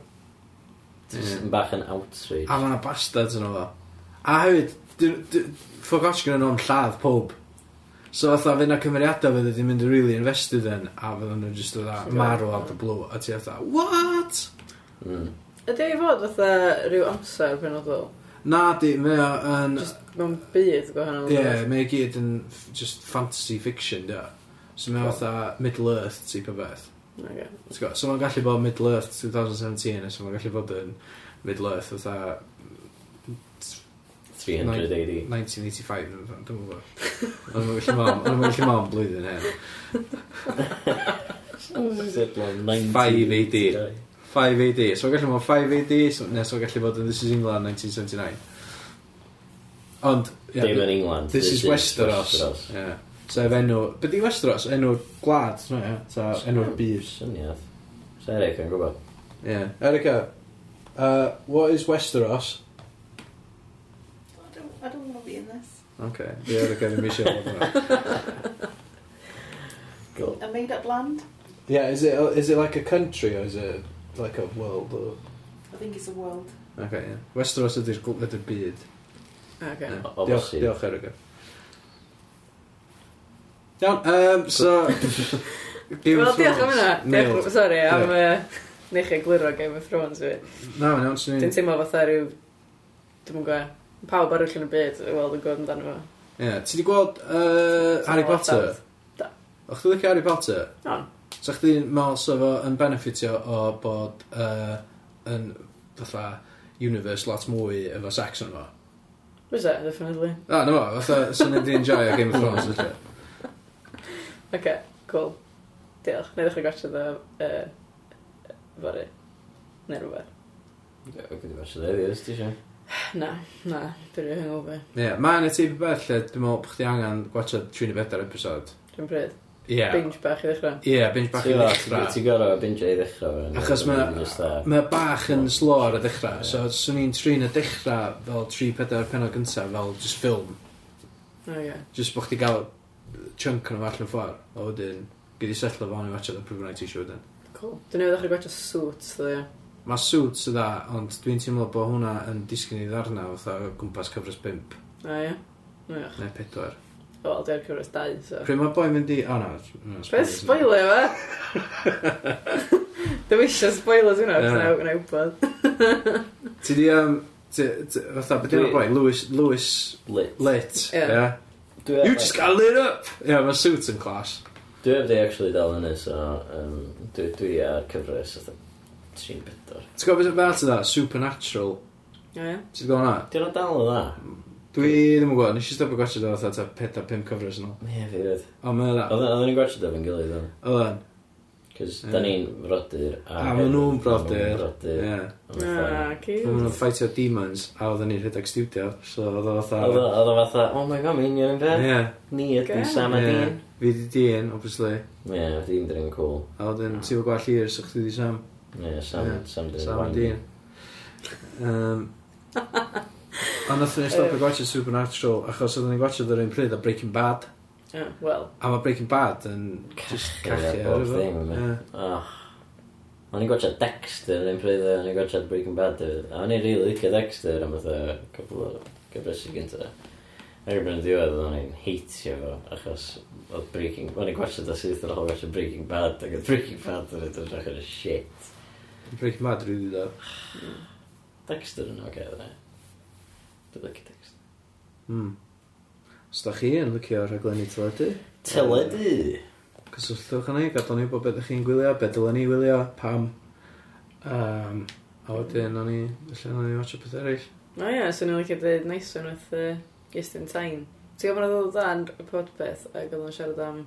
Just yn bach yn outrage. A ma'na bastards yn efo. A hefyd, ffog os gyda nhw'n lladd pob. So fatha fe na cymeriadau fydd wedi mynd yn really invested yn a fydd nhw just oedd marw out the blue a ti fatha, what? Mm. Ydy ei fod fatha rhyw amser penodol? Na di, mae o yn... Just mewn byd gwahanol. Ie, yeah, mae i gyd yn f- just fantasy fiction, dio. So mae o fatha Middle Earth type o beth. Okay. Ti'n gwbod? So mae'n gallu bod Middle Earth 2017, so mae'n gallu bod yn Middle Earth fatha 380. 1985, dwi'n gwybod. Ond mae'n gallu mam blwyddyn hyn. 5 AD. 5 AD. So mae'n gallu bod 5 AD, so, nes o'n gallu bod yn This is England 1979. Ond, ie, Dim yn England. This is Westeros. Yeah. So ef enw, beth di Westeros? Enw'r gwlad, no, yeah. So enw'r byd. Syniad. So Eric yn gwybod. Ie. Yeah. Erica, uh, what is Westeros? I don't, I don't want to be in this. Okay. Di Erica ddim eisiau bod yna. Cool. A made up land? Yeah, is it, is it like a country or is it like a world or... I think it's a world. Ok, ie. Yeah. Westeros ydy'r gl- ydy'r byd. Ok. Yeah. O- o Diolch, bosib. diolch Erica. Iawn, um, so... Game Wel, of diolch am Thrones. hynna. Diolch- Sori, am... Uh, Neu chi egluro Game of Thrones fi. Na, mae'n iawn, swn Dwi'n i'n... teimlo fatha rhyw... Dwi'n gwe. Pawb arall yn y byd, i weld yn gwybod amdano fo. Ie, ti di gweld uh, Harry Teimlo Potter? fatha- Da. O'ch ti'n licio Harry Potter? Iawn. So chdi'n meddwl so fo yn benefitio o bod uh, yn fatha universe lot mwy efo sex yn fo? Fysa, definitely. Ah, na fo, fatha sy'n mynd i enjoy a Game of Thrones felly. Ok, cool. Diolch, neu ddechrau gwaethe dda uh, fory. Neu rhywbeth. Ie, yeah, gwneud gwaethe dda heddiw, ti eisiau? Na, na, dwi'n rhywun hangover. Ie, yeah, mae'n y tip beth lle dwi'n meddwl bod chdi angen gwaethe 34 episod. Dwi'n bryd. Ie. Binge bach i ddechrau. Ie, yeah, binge bach i ddechrau. Ti'n gorau binge i ddechrau. Achos mae ma bach yn slor y ddechrau, so swn i'n trin y dechrau fel 3-4 penod gyntaf fel just film. O ie. Just bod chdi gael chunk yn allan y ffordd, a wedyn gyda i setlo fo'n i watcha the proof night issue wedyn. Cool. Dyn nhw ddechrau gwachio suits, dda ie. Mae suits yda, ond dwi'n teimlo bod hwnna yn disgyn i ddarna fatha o gwmpas cyfres 5. A ie. Neu 4. Wel, dwi'n cyfres 2, so... Pryd mae boi'n mynd i... O, na. Beth spoiler, fe? Dwi'n eisiau spoilers yna, yeah. gwna wybod. Ti di... Um, Fatha, beth yw'r boi? Lewis... Lewis... Lit. Lit, ie. yeah. yeah. You just got lit up! Ie, Yeah, mae suit yn class. Dwi heb di actually dal hynny, so... Um, dwi, dwi ar cyfres, fatha... 3-4. Ti'n gwybod beth yw'n beth yw'r Supernatural. Ie, ie. Ti'n gwybod hwnna? Dwi'n dal o dda. Mm. Dwi ddim yn gwybod, nes i stopio gwachod o fatha 4-5 cyfres yn ôl. Ie, fi ryd. O, mae'n dda. Oedden ni'n gwachod o fe'n gilydd o'n. Oedden. Cys da ni'n brodyr. A maen nhw'n brodyr. Ie. Oedden ah, nhw'n ffaitio demons, a oedden ni'n rhedeg studio. So oedd o fatha... Oedd o fatha, oh my god, mae'n union yn beth. Ie. Ni ydy Sam a Dean. Fi di Dean, obviously. Ie, Dean dyn ni'n cool. A oedden fo gwall hir, so chdi di Sam. Ie, Sam, Sam dyn Sam a Dean. A nath ni'n stopio gwaethaf Supernatural achos oedden ni'n gwaethaf yr un pryd a Breaking Bad. Yeah, well. A mae Breaking Bad yn just cachu ar efo. O'n i'n gwaethaf Dexter yn un pryd a o'n i'n gwaethaf Breaking Bad. A o'n i'n rili licio Dexter am fatha cwbl o gyfresu gyntaf. Ar yn diwedd, o'n i'n heitio fo, achos oedd Breaking... O'n i'n gwaethaf da syth yn ôl gwaethaf Breaking Bad, ac oedd Breaking Bad yn edrych ar y shit. Breaking Bad rydw i dda. Dexter yn o'r gael, Dwi'n licio Dexter. Mm. Os da chi yn licio rhaglenni teledu? Teledu! Cyswlltwch yn ei, gadw ni bod beth chi'n gwylio, beth dylen ni wylio, pam. Um, a wedyn o'n i, felly o'n i watch o beth eraill. O ie, so ni'n licio dweud nice one with uh, Just in Time. Ti'n gwybod bod oedd dan y podpeth ac oedd o'n siarad am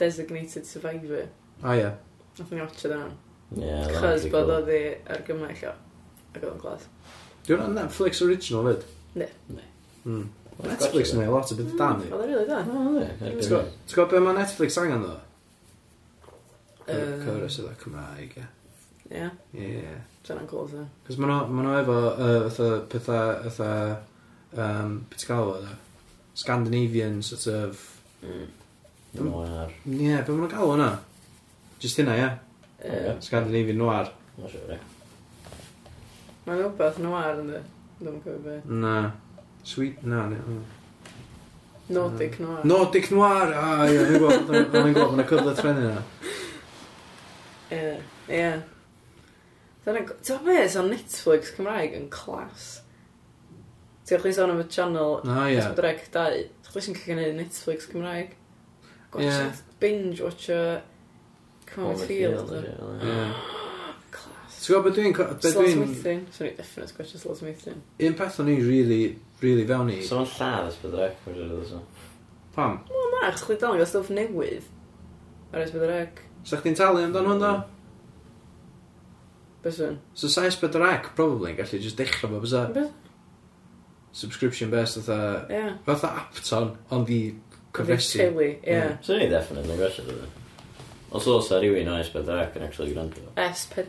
Designated Survivor. O ie. Nath ni watch o dan. Ie. Chos bod oedd i argymell o. Ac oedd o'n glas. Dwi'n Netflix original fyd. Ne. Ne. Mm. Netflix yn ei lot o beth dan i. Oedd e'n rili da. Ti'n gwybod beth mae Netflix angen ddo? Cyrus ydw Cymraeg, ie. Ie? Ie. Dyna'n cool, dda. E. Cos maen nhw efo fatha pethau, fatha, beth ti'n gael o dda? Scandinavian sort of... Mm. Noir. Ie, beth maen nhw'n gael o'na? Just hynna, ie? Scandinavian noir. Mae'n siŵr, ie. Mae'n rhywbeth noir, ynddi? Dwi'n cofio be. Na. Sweet, na, ne. Nordic Noir. Nordic Noir! A, ie, dwi'n gwybod, dwi'n gwybod, mae'n cyfle trenu yna. Ie, ie. Ti'n gwybod beth, so Netflix Cymraeg yn clas. Ti'n chli sôn am y channel ah, yeah. Esbydreg 2. Ti'n chli sy'n cael gwneud Netflix Cymraeg. Gwrs, yeah. binge watcher Comet Field. Ie. Ti'n gwybod beth dwi'n... Slot dwi Slatmithrin. Swn i definite Slot Slatmithrin. Un peth o'n i'n really, really fewn i... So o'n lladd ysbyd rec, mae'n rhaid oedd Pam? Wel na, chos chdi dal yn gael stwff newydd. Ar ysbyd rec. Sa chdi'n talu amdano hwn da? Beswn. So sa ysbyd rec, probably, yn gallu just dechrau fo, bysa? Beth? Subscription based, fatha... Yeah. Fatha Apton, ond i cyfresu. Fatha teli, yeah. Mm. So o'n i'n definite gwestiwn gwaethe Os oes a rhywun o S4 yn actually gwrando. S4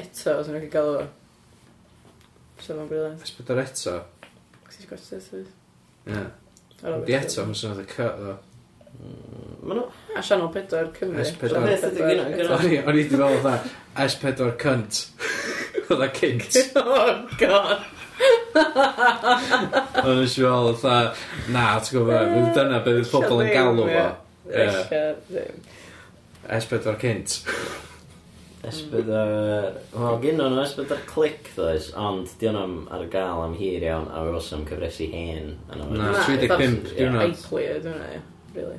eto, os yna'n gael o. So mae'n briliant. S4 eto? Cys i'n gwerthu eto. Ie. Di eto, mae'n swnio'n y cut ddo. Mm, ma nhw... A sianel 4 Cymru. S4... O'n i wedi fel dda, S4 cunt. Oedd cynt. Oh, god. O'n i eisiau fel na, ti'n gwybod, dyna beth pobl yn galw fo. Ie. S4 cynt. S4... Wel, gyn nhw S4 clic, ddoes, ond di o'n ar y gael am hir iawn, a we wasn't cyfresu hen. Na, 35 diwrnod. Eicli, dwi'n really.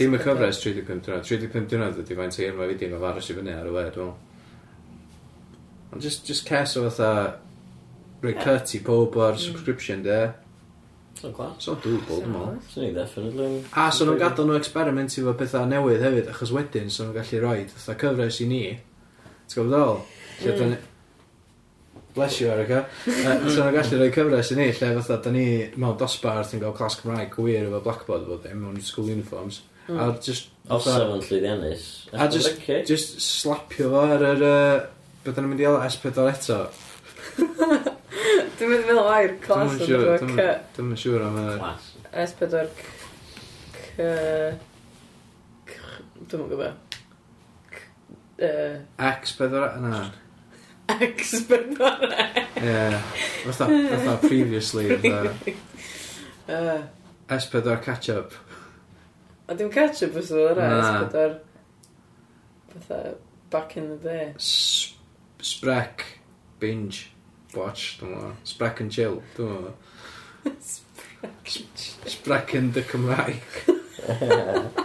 Dim y cyfres 35 diwrnod. 35 diwrnod ydy faint i'r mae fi ddim yn i fyny ar y we, dwi'n Ond just, just ces o fatha... Rwy'n cut i pob o'r subscription, de. So clas. So doable, dwi'n meddwl. So'n i definitely... A so nhw'n gadael nhw experimenti fo pethau newydd hefyd, achos wedyn so nhw'n gallu rhoi fatha cyfres i ni. T'w gwybod ddol? Lle da ni... Bless you, Erica. Eh, uh, so'n nhw'n gallu rhoi cyfres i ni, lle fatha da ni mewn dosbarth yn cael clas Cymraeg gwir efo Blackboard fod ddim mewn school uniforms. Mm. A just... Osaf yn llwyddiannus. A just, just slapio fo ar yr... Uh, Byddwn yn mynd i alw S4 eto. Dwi'n mynd i feddwl air clas yn dod C. Dwi'n mynd siŵr am yr... S4 C... Dwi'n mynd gwybod. E- X4 na. X4 e. Ie. Fatha previously. S4 e. catch-up. A dim catch-up os oedd yna, S4... Fatha back in the day. Sprec. Binge. Watch, dwi'n meddwl. Sprec and chill, dwi'n meddwl. Sprec and the Cymraeg.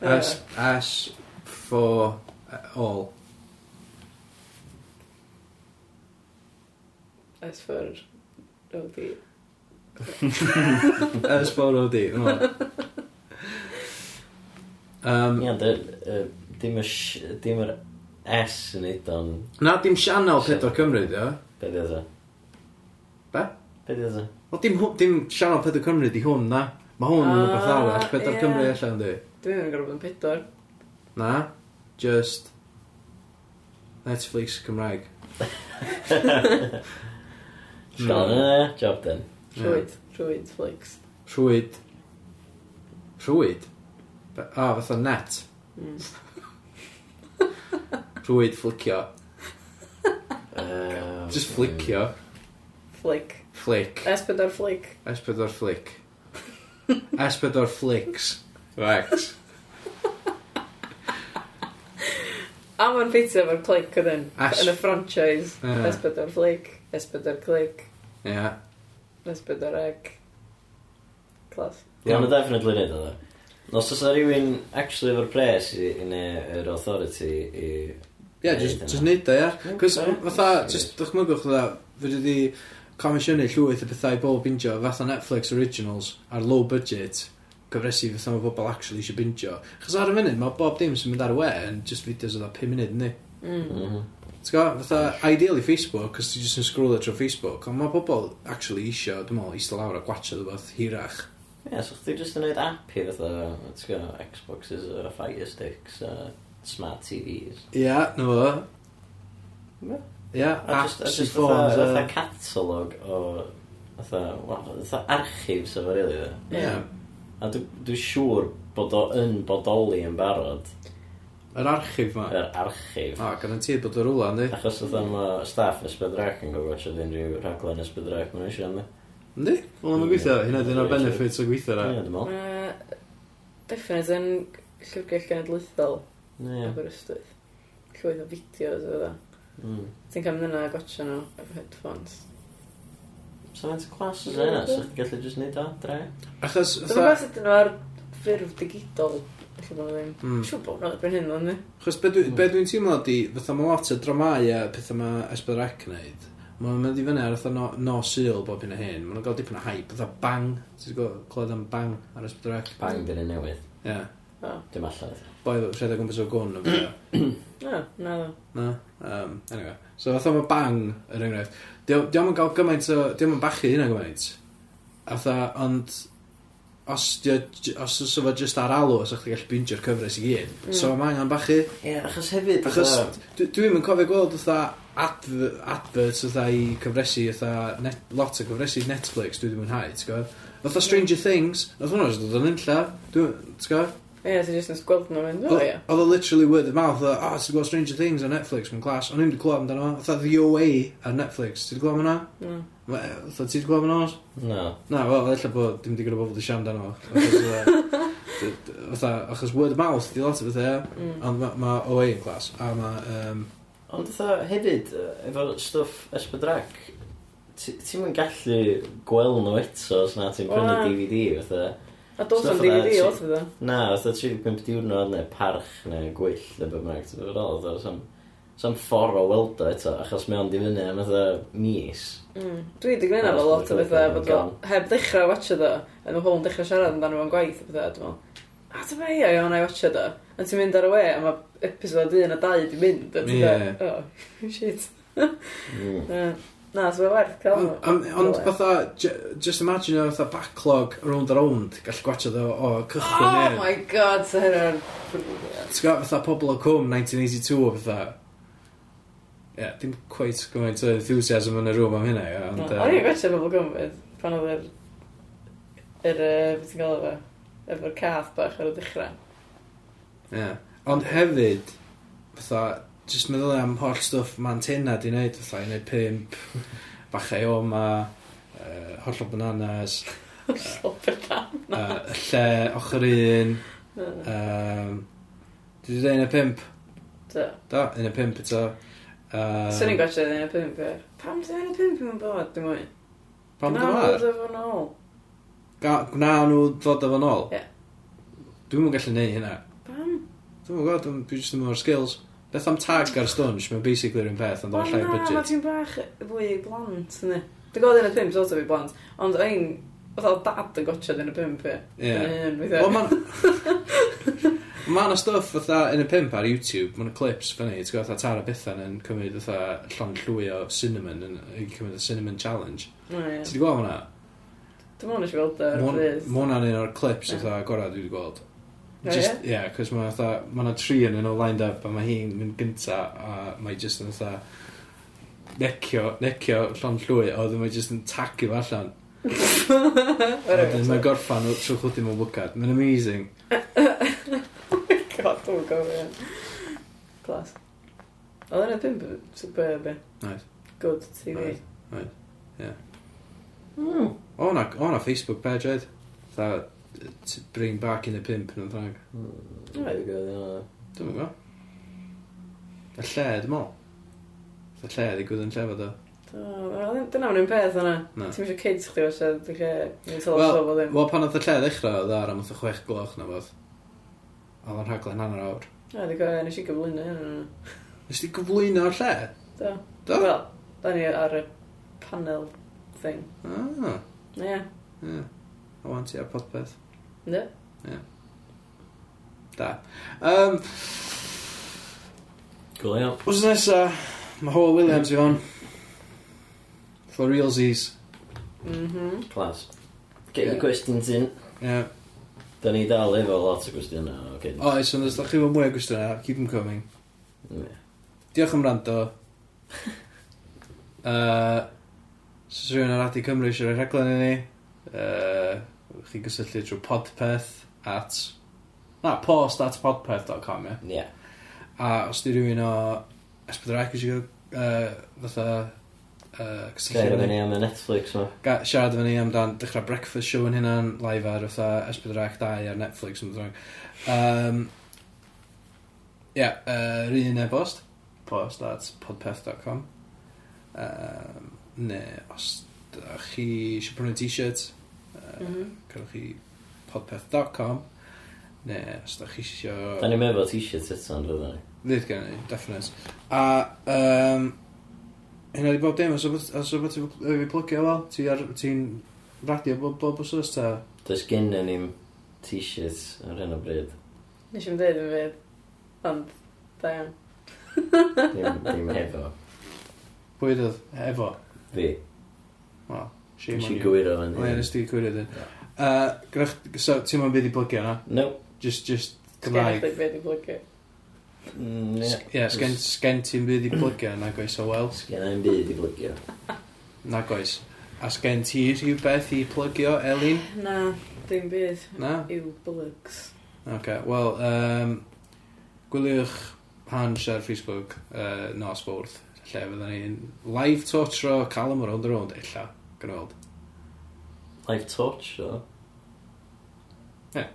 S, S for uh, all. S for OD. S for OD, yma. Um, Ia, dim y... Dim yr S yn neud o'n... Na, dim Sianel Pedwar Cymru, di o. Be di o Be? Be di oedd Wel, dim, dim Sianel Pedwar Cymru di hwn, na. Mae hwn yn rhywbeth arall. Ah, pedwar yeah. Cymru allan, di. Dwi'n yn gorfod yn pedwar. Na, just... Netflix Cymraeg. Sean, mm. job done. Rhwyd, rhwyd, flix. Rhwyd. Rhwyd? A, ah, fatha net. Mm. Rhwyd flicio. Yy, Just mm. flicio. Flick. Flick. Esbydor flick. S4 flick. S4 flicks. Rex. A mae'n ffitio efo'r clic ydyn. As- Yn y franchise. Ie. Flick. Esbydor clic. Ia. Esbydor egg. Clas. Iawn, mae'n definitely neud o dda. Os oes rhywun actually efo'r pres i, i neu yr authority i Ie, jyst jyst neud o, ie. Cos fatha, jyst dychmygwch fatha, fe wedi comisiynu llwyth o bethau i bob binjo, fatha Netflix Originals ar low budget, gyfresu fatha mae bobl actually eisiau binjo. Chos ar y funud, mae bob dim sy'n mynd ar y we yn just fideos o dda 5 munud, ni. Mm. Mhm. T'w gwybod, fatha, ideally Facebook, cos ti jyst yn scrollio trwy Facebook, ond mae bobl actually eisiau, dwi'n meddwl, eistedd lawr a gwatcha rhywbeth hirach. Ie, yeah, so chdi jyst yn gwneud app i fatha, ti'n gwybod, Xboxes a Fire Sticks a... Uh smart TVs. Ie, na fo. Ie, Ia, apps i ffôns. Fatha catalog o... Fatha archif sef o rili dde. Ia. A dwi'n siŵr bod o yn bodoli yn barod. Yr archif ma? Yr archif. O, gan yn bod o rwla, ynddi? Achos oedd am staff ysbydrach yn gofod sydd unrhyw rhaglen ysbydrach mae'n eisiau, ynddi? Ynddi? Wel, mae'n gweithio, hynna dyn o'r benefits o gweithio, ra? Ie, dim ond. Definite yn llyfrgell genedlaethol yeah. Aberystwyth. Llwyth o fideos o dda. Mm. Ti'n cael mynd yna a gotcha nhw efo headphones. So Sa'n so, classes yna, so ti'n gallu jyst neud o, dre? Achos... Dwi'n gwybod sut nhw ar ffurf digidol. Mm. Siw bod nhw'n bryn hyn, ond ni. Chos hmm. be dwi'n teimlo di, fatha mae lot o dramau a pethau mae Esbyrrec yn neud. Mae'n mynd i fyny ar fatha no, no syl bob hyn a hyn. Mae'n gael dipyn o hype, fatha bang. Ti'n gwybod, clywed am bang ar Esbyrrec? Bang dyn yn newydd. Ie. Yeah. Dim allan boi rhedeg gwmpas o gwn o beth. Na, na ddo. Na, um, anyway. So fatha mae bang yr enghraifft. Diolch yn cael gymaint o, diolch yn bachu hynna gymaint. Fatha, ond os dio, os oes efo just ar alw, os o'ch ydych gallu bingio'r cyfres i gyd. Mm. So mae angen bachu. Ie, yeah, achos hefyd... Achos dwi'n mynd cofio gweld fatha adverts fatha i cyfresu, fatha lot o cyfresu Netflix, dwi ddim yn hau, ti'n gwybod? Fatha Stranger Things, nath hwnna dod yn unlla, dwi'n, ti'n gwybod? Ie, ti'n jyst yn gweld nhw mynd, o ie. Oedd o literally word of mouth, o, oh, ti'n gweld Stranger Things ar Netflix mewn class, o'n i'n wedi clywed amdano, oedd The OA ar Netflix, ti'n gweld hwnna? Mm. Oedd ti'n gweld amdano? No. Na, wel, efallai bod dim digon o bobl wedi siarad amdano. Oedd achos word of mouth, di lot o bethau, mm. ond mae OA yn class, a mae... Um... Ond oedd hefyd, efo stwff Esbydrac, ti'n gallu gweld nhw eto, os na ti'n prynu DVD, fatha. A dos am DVD oedd iddo? Na, oedd o 35 diwrnod neu parch neu gwyll neu beth bynnag. Oedd o oedd sam, sam ffordd o weld o eto, achos mae o'n difynu am eitha mis. Mm. Dwi wedi gwneud efo lot o bethau, bod o heb ddechrau watcha do, a mae pobl yn dechrau siarad amdano fo'n gwaith o bethau, dwi'n meddwl. A dwi'n meddwl, ia, iawn, I watcha do. A ti'n mynd ar y we, a mae episod 1 a 2 di mynd. Ie. Oh, shit. mm. Na, so mae'n werth cael nhw. Ond on, fatha, just imagine o fatha backlog round a round, gallu gwachod o, o cychwyn Oh neu. my god, so hynna'n... T'w gwybod fatha pobl o cwm 1982 fatha. Ie, yeah, dim quite gymaint o enthusiasm yn y rŵm am hynna, ie. Ond... O'n i'n gwachio pobl gwmfyd, pan oedd yr... yr... beth ti'n gael efo? Efo'r cath bach ar y dechrau. Ie. Ond hefyd, fatha, Just meddwl am holl stwff ma'n tenna di wneud, fatha i wneud pimp, bachau o ma, uh, holl o bananas. Holl o bananas. Uh, lle, ochr un. Um, Dwi wedi dweud un y pimp? Do. Do, un y pimp eto. Um, Swn i'n gwaethaf un y pimp, ie. Pam dwi un y pimp yn bod, dim mwy? Pam dwi bod? Gwna nhw ddod efo'n ôl. Gwna nhw ddod efo'n ôl? Ie. Dwi'n mwyn gallu neud hynna. Pam? Dwi'n mwyn gwybod, dwi'n just ddim o'r skills. Beth am tag ar stwnsh, mae'n basically rhywun peth, ond o'n llai budget. Mae na, ti'n bach fwy blant, yna. Dwi'n gwybod yn y pimp, sort of i blant, ond o'n Oedd dad yn gotchad yn y pimp, ie. Ie. Wel, ma'n... Mae yna stuff fatha yn y pimp ar YouTube, mae'n clips fyny, ti'n gwybod, fatha Tara Bethan yn cymryd fatha llon llwy o cinnamon, yn cymryd y cinnamon challenge. Oh, yeah. Ti'n gweld hwnna? Dwi'n mwyn eisiau gweld ar Mae hwnna'n un o'r clips fatha gorau dwi wedi gweld. Just, ie, yeah, cos mae fatha, mae yna tri yn nhw lined up a mae hi'n mynd gynta a mae just yn fatha necio, necio llon llwy a oedd mae just yn tagio fo allan. a wedyn mae gorffan o trwy chwdi mewn bwcad. Mae'n amazing. oh my god, dwi'n gofio. Clas. Oedd yna pimp superb e. Nice. Good TV. Nice, nice, yeah. Mm. O na, o na Facebook page oedd. Tha, bring back in the pimp mm. yn y drag. Gwybod yna. Dwi'n gwybod. Y lle, dwi'n mol. Y lle, dwi'n gwybod yn llefod o. Dyna o'n un peth yna. Ti'n mysio kids chdi os ydych chi'n tolio bod ddim. Wel, pan oedd y lle ddechrau, oedd ar am oedd y chwech gloch na fodd. Oedd o'n rhaglen hanner awr. A, dwi'n gwybod, nes i gyflwyno hyn. Nes i gyflwyno o'r lle? Do. Do? Wel, da ni ar y panel thing. Ah. Ie. Ie. A wan ti ar podpeth. Ynddo? Da. Um, Cool iawn. Wrth nesa, mae Howell Williams i fan. For realsies. Mhm. Clas. Get your questions in. Ie. Da ni dal efo lot o gwestiynau. Okay. Oes, ond os da chi fod mwy o gwestiynau, keep them coming. Ie. Diolch am rando. uh, Os rhywun ar Adi Cymru eisiau rhoi rhaglen i ni, uh, chi'n gysylltu trwy podpeth at... Na, post at podpeth.com, ie? Ie. Yeah. A os di rhywun o Esbydrec eisiau uh, fatha... Uh, Gair efo ni am y Netflix ma. Ga, siarad efo ni amdan dechrau breakfast show yn hynna'n live ar fatha Esbydrec 2 ar Netflix yn ddrwng. Um, Ie, yeah, uh, rhywun e-bost, post at podpeth.com um, Ne, os da chi eisiau prynu t-shirt, mm -hmm. cerwch chi podpeth.com neu os da chi isio... Da ni'n meddwl t-shirt eto yn fydda ni. Fydd gen i, definite. A um, hynna di bob dim, os o beth fi plygio fel, ti'n radio bob, bob wsos ta? Does gen i ni'n t-shirt ar hyn o bryd. Nes i'n dweud yn fydd, ond da iawn. Dim hefo. Pwy ydw? Efo? Fi. Wel, Shame on you. gywiro fan. Ie, nes ti gywiro dyn. Uh, so, ti'n ma'n fydd i blygio na? No. Just, just Gymraeg. Sgen i fydd i blygio. Mm, Ie, yeah, sgen, sgen ti'n fydd i blygio na goes o wel. Sgen i'n fydd i blygio. Na goes. A sgen ti rhywbeth i plygio, Elin? Na, dim byd. Na? Yw blygs. Ok, wel, um, gwyliwch hans ar Facebook uh, nos bwrdd, lle fydden ni'n live to tro Callum Around the Round, illa. Gynhold. Life torture? Ie. Yeah.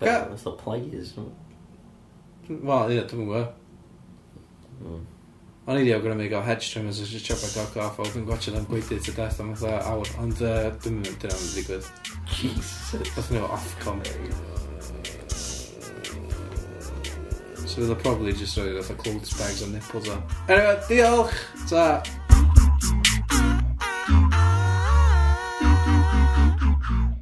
Ga- Beth o pliers? no? Wel, ie, dwi'n gwybod. Mm. O'n i di awgrymu i gael hedge trimmers os just chop a cock off, oedd yn gwachio am gweithio to death am fatha awr, ond uh, dwi'n mynd dyna mynd i ddigwydd. Jesus. Dwi'n mynd off com. So fydd o probably just roi fatha clothes bags a nipples on. Anyway, diolch! Ta!